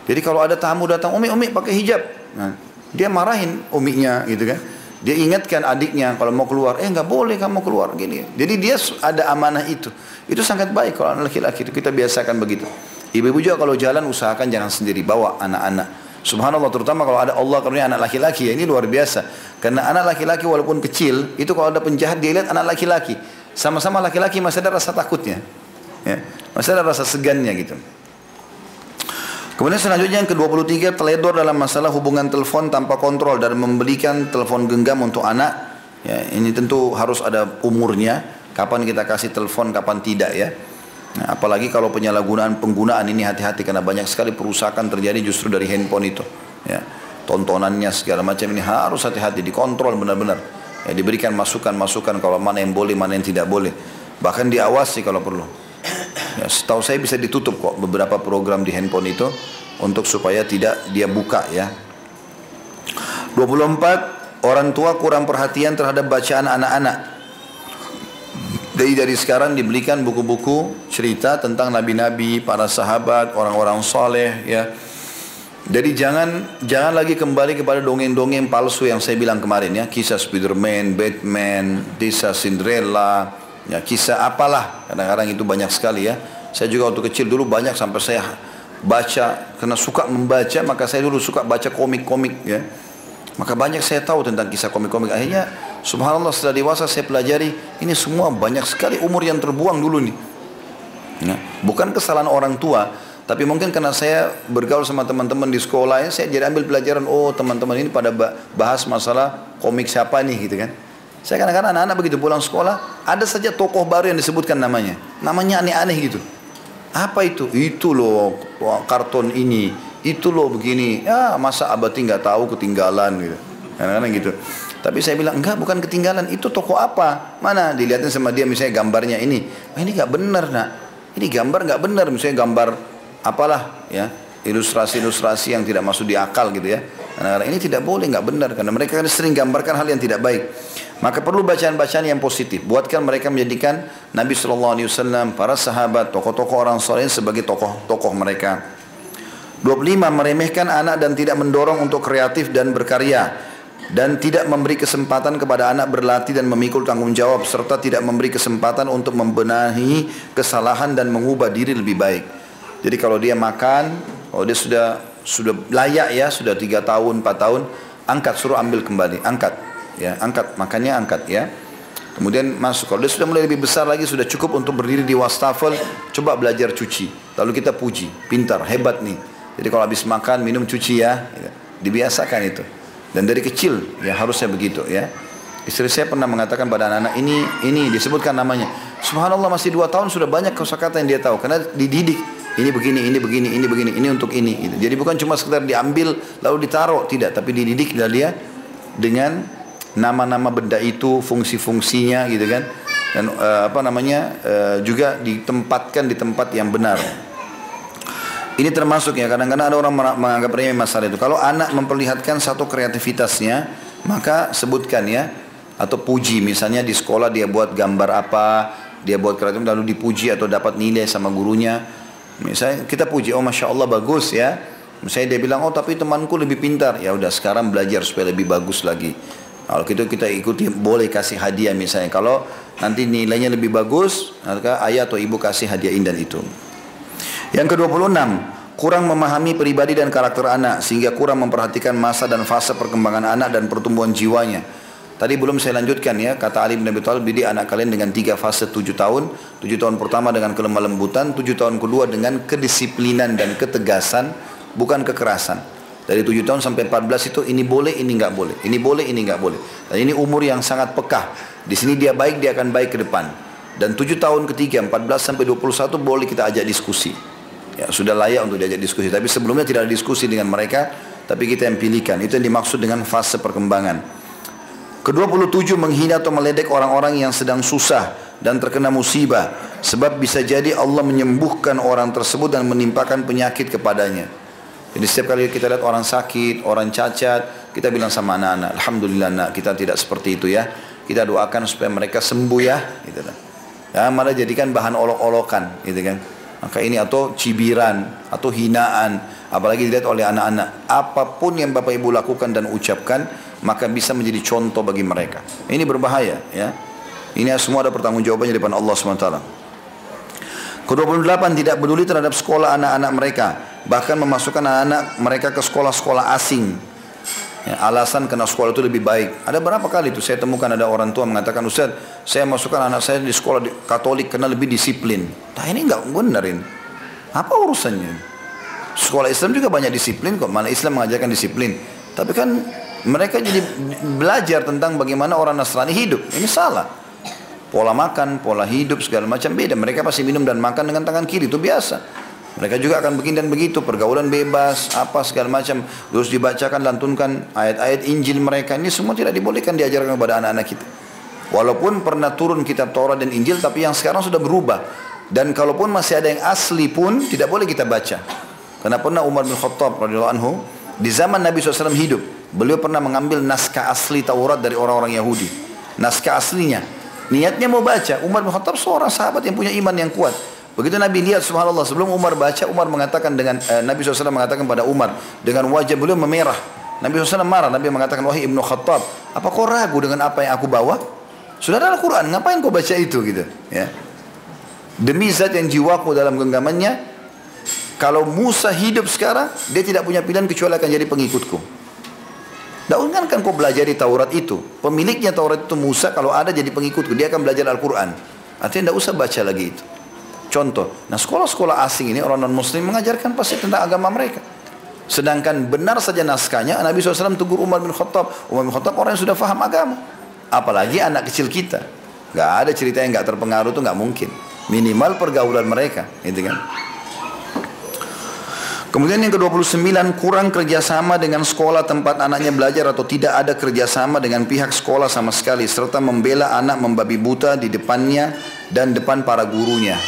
[SPEAKER 1] Jadi kalau ada tamu datang, umi umi pakai hijab, nah, dia marahin uminya gitu kan. Dia ingatkan adiknya kalau mau keluar, eh nggak boleh kamu keluar gini. Jadi dia ada amanah itu. Itu sangat baik kalau anak laki-laki itu kita biasakan begitu. Ibu-ibu juga kalau jalan usahakan jangan sendiri, bawa anak-anak. Subhanallah terutama kalau ada Allah karunia anak laki-laki ya ini luar biasa. Karena anak laki-laki walaupun kecil itu kalau ada penjahat dia lihat anak laki-laki. Sama-sama laki-laki masih ada rasa takutnya. Ya, masih ada rasa segannya gitu. Kemudian selanjutnya yang ke-23 teledor dalam masalah hubungan telepon tanpa kontrol dan membelikan telepon genggam untuk anak. Ya, ini tentu harus ada umurnya, kapan kita kasih telepon, kapan tidak ya. Nah, apalagi kalau penyalahgunaan penggunaan ini hati-hati karena banyak sekali perusakan terjadi justru dari handphone itu. Ya, tontonannya segala macam ini harus hati-hati dikontrol benar-benar. Ya, diberikan masukan-masukan kalau mana yang boleh, mana yang tidak boleh. Bahkan diawasi kalau perlu. Ya, setahu saya bisa ditutup kok beberapa program di handphone itu untuk supaya tidak dia buka ya. 24 orang tua kurang perhatian terhadap bacaan anak-anak jadi dari sekarang diberikan buku-buku cerita tentang nabi-nabi, para sahabat, orang-orang soleh, ya. Jadi jangan jangan lagi kembali kepada dongeng-dongeng palsu yang saya bilang kemarin ya, kisah Spiderman, Batman, kisah Cinderella, ya kisah apalah. Kadang-kadang itu banyak sekali ya. Saya juga waktu kecil dulu banyak sampai saya baca karena suka membaca maka saya dulu suka baca komik-komik ya. Maka banyak saya tahu tentang kisah komik-komik. Akhirnya subhanallah setelah dewasa saya pelajari ini semua banyak sekali umur yang terbuang dulu nih. Nah, bukan kesalahan orang tua, tapi mungkin karena saya bergaul sama teman-teman di sekolah ya, saya jadi ambil pelajaran, oh teman-teman ini pada bahas masalah komik siapa nih gitu kan. Saya kadang-kadang anak-anak begitu pulang sekolah, ada saja tokoh baru yang disebutkan namanya. Namanya aneh-aneh gitu. Apa itu? Itu loh karton ini itu loh begini ya masa abadi nggak tahu ketinggalan gitu kadang-kadang gitu tapi saya bilang enggak bukan ketinggalan. Itu toko apa? Mana? Dilihatin sama dia misalnya gambarnya ini. Oh, ini nggak benar nak. Ini gambar nggak benar misalnya gambar apalah ya ilustrasi-ilustrasi yang tidak masuk di akal gitu ya. Kadang-kadang ini tidak boleh nggak benar karena mereka kan sering gambarkan hal yang tidak baik. Maka perlu bacaan-bacaan yang positif. Buatkan mereka menjadikan Nabi Shallallahu Alaihi Wasallam para sahabat tokoh-tokoh orang soleh sebagai tokoh-tokoh mereka. 25 meremehkan anak dan tidak mendorong untuk kreatif dan berkarya dan tidak memberi kesempatan kepada anak berlatih dan memikul tanggung jawab serta tidak memberi kesempatan untuk membenahi kesalahan dan mengubah diri lebih baik. Jadi kalau dia makan, kalau dia sudah sudah layak ya, sudah tiga tahun, empat tahun, angkat suruh ambil kembali, angkat, ya, angkat makannya angkat ya. Kemudian masuk. Kalau dia sudah mulai lebih besar lagi, sudah cukup untuk berdiri di wastafel, coba belajar cuci. Lalu kita puji, pintar, hebat nih. Jadi kalau habis makan, minum, cuci ya. Dibiasakan itu. Dan dari kecil ya harusnya begitu ya. Istri saya pernah mengatakan pada anak-anak ini, ini disebutkan namanya. Subhanallah masih dua tahun sudah banyak kosakata yang dia tahu. Karena dididik. Ini begini, ini begini, ini begini, ini untuk ini. Gitu. Jadi bukan cuma sekedar diambil lalu ditaruh. Tidak, tapi dididik dia dengan nama-nama benda itu, fungsi-fungsinya gitu kan. Dan uh, apa namanya uh, juga ditempatkan di tempat yang benar. Ini termasuk ya kadang-kadang ada orang menganggap remeh masalah itu. Kalau anak memperlihatkan satu kreativitasnya, maka sebutkan ya atau puji misalnya di sekolah dia buat gambar apa, dia buat kreatif lalu dipuji atau dapat nilai sama gurunya. Misalnya kita puji, oh masya Allah bagus ya. Misalnya dia bilang, oh tapi temanku lebih pintar. Ya udah sekarang belajar supaya lebih bagus lagi. Kalau gitu kita ikuti boleh kasih hadiah misalnya. Kalau nanti nilainya lebih bagus, maka ayah atau ibu kasih hadiah indah itu. Yang ke-26, kurang memahami pribadi dan karakter anak sehingga kurang memperhatikan masa dan fase perkembangan anak dan pertumbuhan jiwanya. Tadi belum saya lanjutkan ya, kata Ali bin Abi Thalib, didik anak kalian dengan tiga fase tujuh tahun. Tujuh tahun pertama dengan kelemah lembutan, tujuh tahun kedua dengan kedisiplinan dan ketegasan, bukan kekerasan. Dari tujuh tahun sampai empat belas itu ini boleh, ini nggak boleh. Ini boleh, ini nggak boleh. Dan ini umur yang sangat pekah. Di sini dia baik, dia akan baik ke depan. Dan tujuh tahun ketiga, empat belas sampai dua puluh satu boleh kita ajak diskusi ya, sudah layak untuk diajak diskusi. Tapi sebelumnya tidak ada diskusi dengan mereka, tapi kita yang pilihkan. Itu yang dimaksud dengan fase perkembangan. Ke-27 menghina atau meledek orang-orang yang sedang susah dan terkena musibah. Sebab bisa jadi Allah menyembuhkan orang tersebut dan menimpakan penyakit kepadanya. Jadi setiap kali kita lihat orang sakit, orang cacat, kita bilang sama anak-anak, Alhamdulillah nak, kita tidak seperti itu ya. Kita doakan supaya mereka sembuh ya. Gitu kan. Ya, malah jadikan bahan olok-olokan. Gitu kan. Maka ini atau cibiran, atau hinaan. Apalagi dilihat oleh anak-anak. Apa pun yang Bapak Ibu lakukan dan ucapkan, maka bisa menjadi contoh bagi mereka. Ini berbahaya ya. Ini semua ada pertanggungjawabannya di depan Allah SWT. Ke-28 tidak peduli terhadap sekolah anak-anak mereka. Bahkan memasukkan anak-anak mereka ke sekolah-sekolah asing. Ya, alasan karena sekolah itu lebih baik. Ada berapa kali itu saya temukan ada orang tua mengatakan, Ustaz, saya masukkan anak saya di sekolah Katolik karena lebih disiplin. Nah ini enggak benar ini. Apa urusannya? Sekolah Islam juga banyak disiplin kok. Mana Islam mengajarkan disiplin. Tapi kan mereka jadi belajar tentang bagaimana orang Nasrani hidup. Ini salah. Pola makan, pola hidup segala macam beda. Mereka pasti minum dan makan dengan tangan kiri itu biasa. Mereka juga akan begini dan begitu, pergaulan bebas, apa segala macam. Terus dibacakan, lantunkan ayat-ayat Injil mereka. Ini semua tidak dibolehkan diajarkan kepada anak-anak kita. Walaupun pernah turun kitab Taurat dan Injil, tapi yang sekarang sudah berubah. Dan kalaupun masih ada yang asli pun, tidak boleh kita baca. Karena pernah Umar bin Khattab radhiyallahu anhu di zaman Nabi SAW hidup, beliau pernah mengambil naskah asli Taurat dari orang-orang Yahudi. Naskah aslinya. Niatnya mau baca. Umar bin Khattab seorang sahabat yang punya iman yang kuat. Begitu Nabi lihat subhanallah sebelum Umar baca Umar mengatakan dengan eh, Nabi SAW mengatakan pada Umar dengan wajah beliau memerah. Nabi SAW marah. Nabi mengatakan wahai Ibnu Khattab, apa kau ragu dengan apa yang aku bawa? Sudah ada Al-Quran, ngapain kau baca itu gitu? Ya. Demi zat yang jiwaku dalam genggamannya, kalau Musa hidup sekarang, dia tidak punya pilihan kecuali akan jadi pengikutku. Daunkan kan kau belajar di Taurat itu. Pemiliknya Taurat itu Musa, kalau ada jadi pengikutku, dia akan belajar Al-Quran. Artinya tidak usah baca lagi itu. Contoh, nah sekolah-sekolah asing ini orang non-muslim mengajarkan pasti tentang agama mereka. Sedangkan benar saja naskahnya Nabi SAW tegur Umar bin Khattab. Umar bin Khattab orang yang sudah faham agama. Apalagi anak kecil kita. Gak ada cerita yang gak terpengaruh itu gak mungkin. Minimal pergaulan mereka. Gitu kan. Kemudian yang ke-29 kurang kerjasama dengan sekolah tempat anaknya belajar atau tidak ada kerjasama dengan pihak sekolah sama sekali serta membela anak membabi buta di depannya dan depan para gurunya.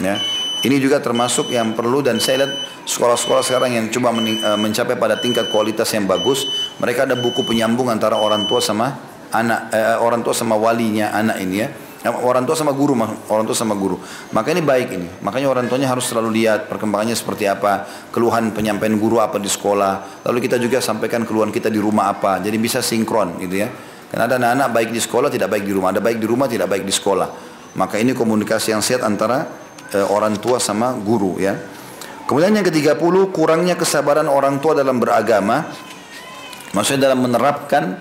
[SPEAKER 1] Ya. Ini juga termasuk yang perlu dan saya lihat sekolah-sekolah sekarang yang coba eh, mencapai pada tingkat kualitas yang bagus, mereka ada buku penyambung antara orang tua sama anak, eh, orang tua sama walinya anak ini ya. Orang tua sama guru, orang tua sama guru. Maka ini baik ini. Makanya orang tuanya harus selalu lihat perkembangannya seperti apa, keluhan penyampaian guru apa di sekolah. Lalu kita juga sampaikan keluhan kita di rumah apa. Jadi bisa sinkron gitu ya. Karena ada anak-anak baik di sekolah, tidak baik di rumah. Ada baik di rumah, tidak baik di sekolah. Maka ini komunikasi yang sehat antara eh, orang tua sama guru ya. Kemudian yang ketiga puluh kurangnya kesabaran orang tua dalam beragama, maksudnya dalam menerapkan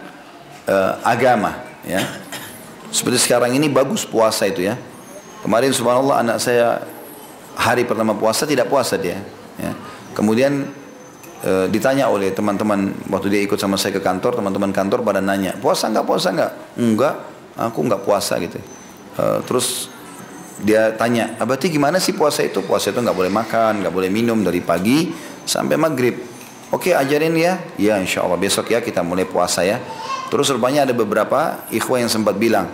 [SPEAKER 1] eh, agama ya. Seperti sekarang ini bagus puasa itu ya. Kemarin subhanallah anak saya hari pertama puasa tidak puasa dia. Ya. Kemudian e, ditanya oleh teman-teman waktu dia ikut sama saya ke kantor, teman-teman kantor pada nanya, puasa nggak puasa nggak? Enggak, aku nggak puasa gitu. E, terus dia tanya, ah, berarti gimana sih puasa itu? Puasa itu nggak boleh makan, nggak boleh minum dari pagi sampai maghrib. Oke ajarin ya, ya insya Allah besok ya kita mulai puasa ya. Terus rupanya ada beberapa ikhwah yang sempat bilang,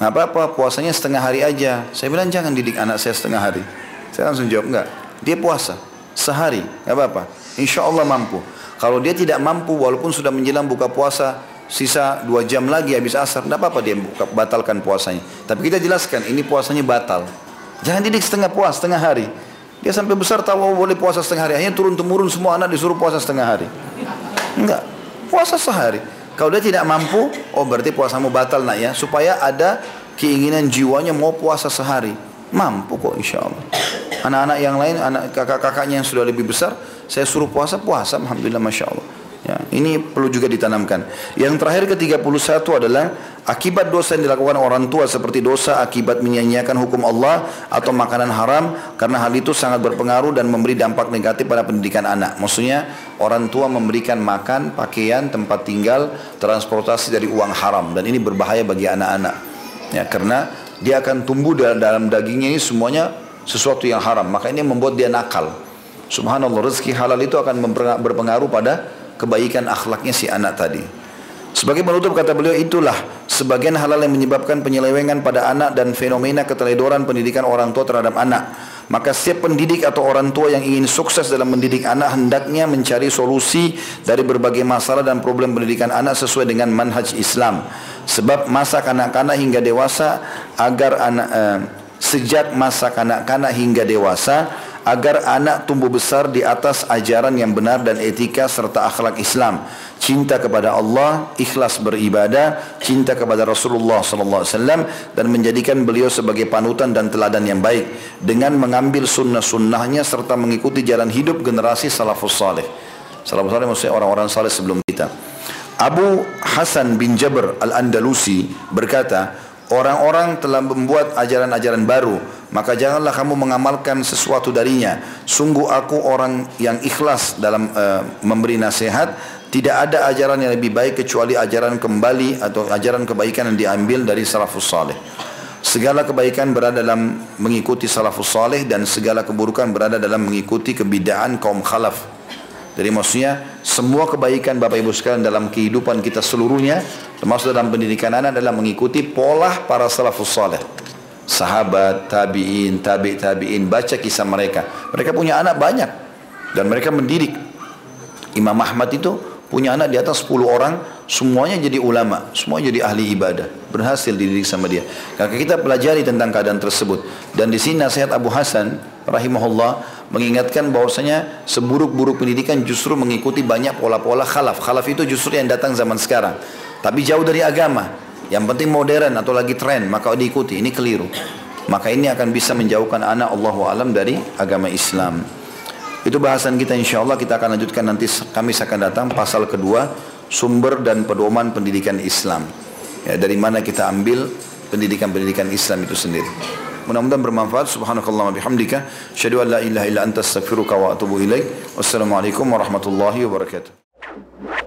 [SPEAKER 1] nggak apa-apa puasanya setengah hari aja. Saya bilang jangan didik anak saya setengah hari. Saya langsung jawab enggak. Dia puasa sehari, nggak apa-apa. Insya Allah mampu. Kalau dia tidak mampu walaupun sudah menjelang buka puasa sisa dua jam lagi habis asar, tidak apa-apa dia buka, batalkan puasanya. Tapi kita jelaskan ini puasanya batal. Jangan didik setengah puas, setengah hari. Dia sampai besar tahu oh, boleh puasa setengah hari. Akhirnya turun temurun semua anak disuruh puasa setengah hari. Enggak, puasa sehari. Kalau dia tidak mampu, oh berarti puasamu batal nak ya. Supaya ada keinginan jiwanya mau puasa sehari. Mampu kok insya Allah. Anak-anak yang lain, anak kakak-kakaknya yang sudah lebih besar, saya suruh puasa, puasa. Alhamdulillah Masya Allah. Ya, ini perlu juga ditanamkan. Yang terakhir ke-31 adalah akibat dosa yang dilakukan orang tua seperti dosa akibat menyanyiakan hukum Allah atau makanan haram karena hal itu sangat berpengaruh dan memberi dampak negatif pada pendidikan anak. Maksudnya orang tua memberikan makan, pakaian, tempat tinggal, transportasi dari uang haram dan ini berbahaya bagi anak-anak. Ya, karena dia akan tumbuh dalam, dalam dagingnya ini semuanya sesuatu yang haram. Maka ini membuat dia nakal. Subhanallah rezeki halal itu akan berpengaruh pada kebaikan akhlaknya si anak tadi. Sebagai penutup kata beliau itulah sebagian halal yang menyebabkan penyelewengan pada anak dan fenomena keteledoran pendidikan orang tua terhadap anak. Maka setiap pendidik atau orang tua yang ingin sukses dalam mendidik anak hendaknya mencari solusi dari berbagai masalah dan problem pendidikan anak sesuai dengan manhaj Islam. Sebab masa kanak-kanak hingga dewasa agar anak eh, sejak masa kanak-kanak hingga dewasa agar anak tumbuh besar di atas ajaran yang benar dan etika serta akhlak Islam. Cinta kepada Allah, ikhlas beribadah, cinta kepada Rasulullah sallallahu alaihi wasallam dan menjadikan beliau sebagai panutan dan teladan yang baik dengan mengambil sunnah-sunnahnya serta mengikuti jalan hidup generasi salafus saleh. Salafus saleh maksudnya orang-orang saleh sebelum kita. Abu Hasan bin Jabr Al-Andalusi berkata, orang-orang telah membuat ajaran-ajaran baru maka janganlah kamu mengamalkan sesuatu darinya. Sungguh aku orang yang ikhlas dalam uh, memberi nasihat. Tidak ada ajaran yang lebih baik kecuali ajaran kembali atau ajaran kebaikan yang diambil dari salafus saleh segala kebaikan berada dalam mengikuti salafus saleh dan segala keburukan berada dalam mengikuti kebidaan kaum khalaf jadi maksudnya semua kebaikan Bapak Ibu sekalian dalam kehidupan kita seluruhnya termasuk dalam pendidikan anak adalah mengikuti pola para salafus saleh. Sahabat, tabi'in, tabi' tabi'in, baca kisah mereka. Mereka punya anak banyak dan mereka mendidik. Imam Ahmad itu punya anak di atas 10 orang, semuanya jadi ulama, semua jadi ahli ibadah, berhasil dididik sama dia. Maka kita pelajari tentang keadaan tersebut. Dan di sini nasihat Abu Hasan rahimahullah mengingatkan bahwasanya seburuk-buruk pendidikan justru mengikuti banyak pola-pola khalaf. Khalaf itu justru yang datang zaman sekarang. Tapi jauh dari agama. Yang penting modern atau lagi tren, maka diikuti. Ini keliru. Maka ini akan bisa menjauhkan anak Allah alam dari agama Islam. Itu bahasan kita insya Allah kita akan lanjutkan nanti kami akan datang pasal kedua sumber dan pedoman pendidikan Islam. Ya, dari mana kita ambil pendidikan-pendidikan Islam itu sendiri. Mudah-mudahan bermanfaat. Subhanakallah bihamdika. Asyhadu an la ilaha illa anta astaghfiruka wa atubu ilaik. Wassalamualaikum warahmatullahi wabarakatuh.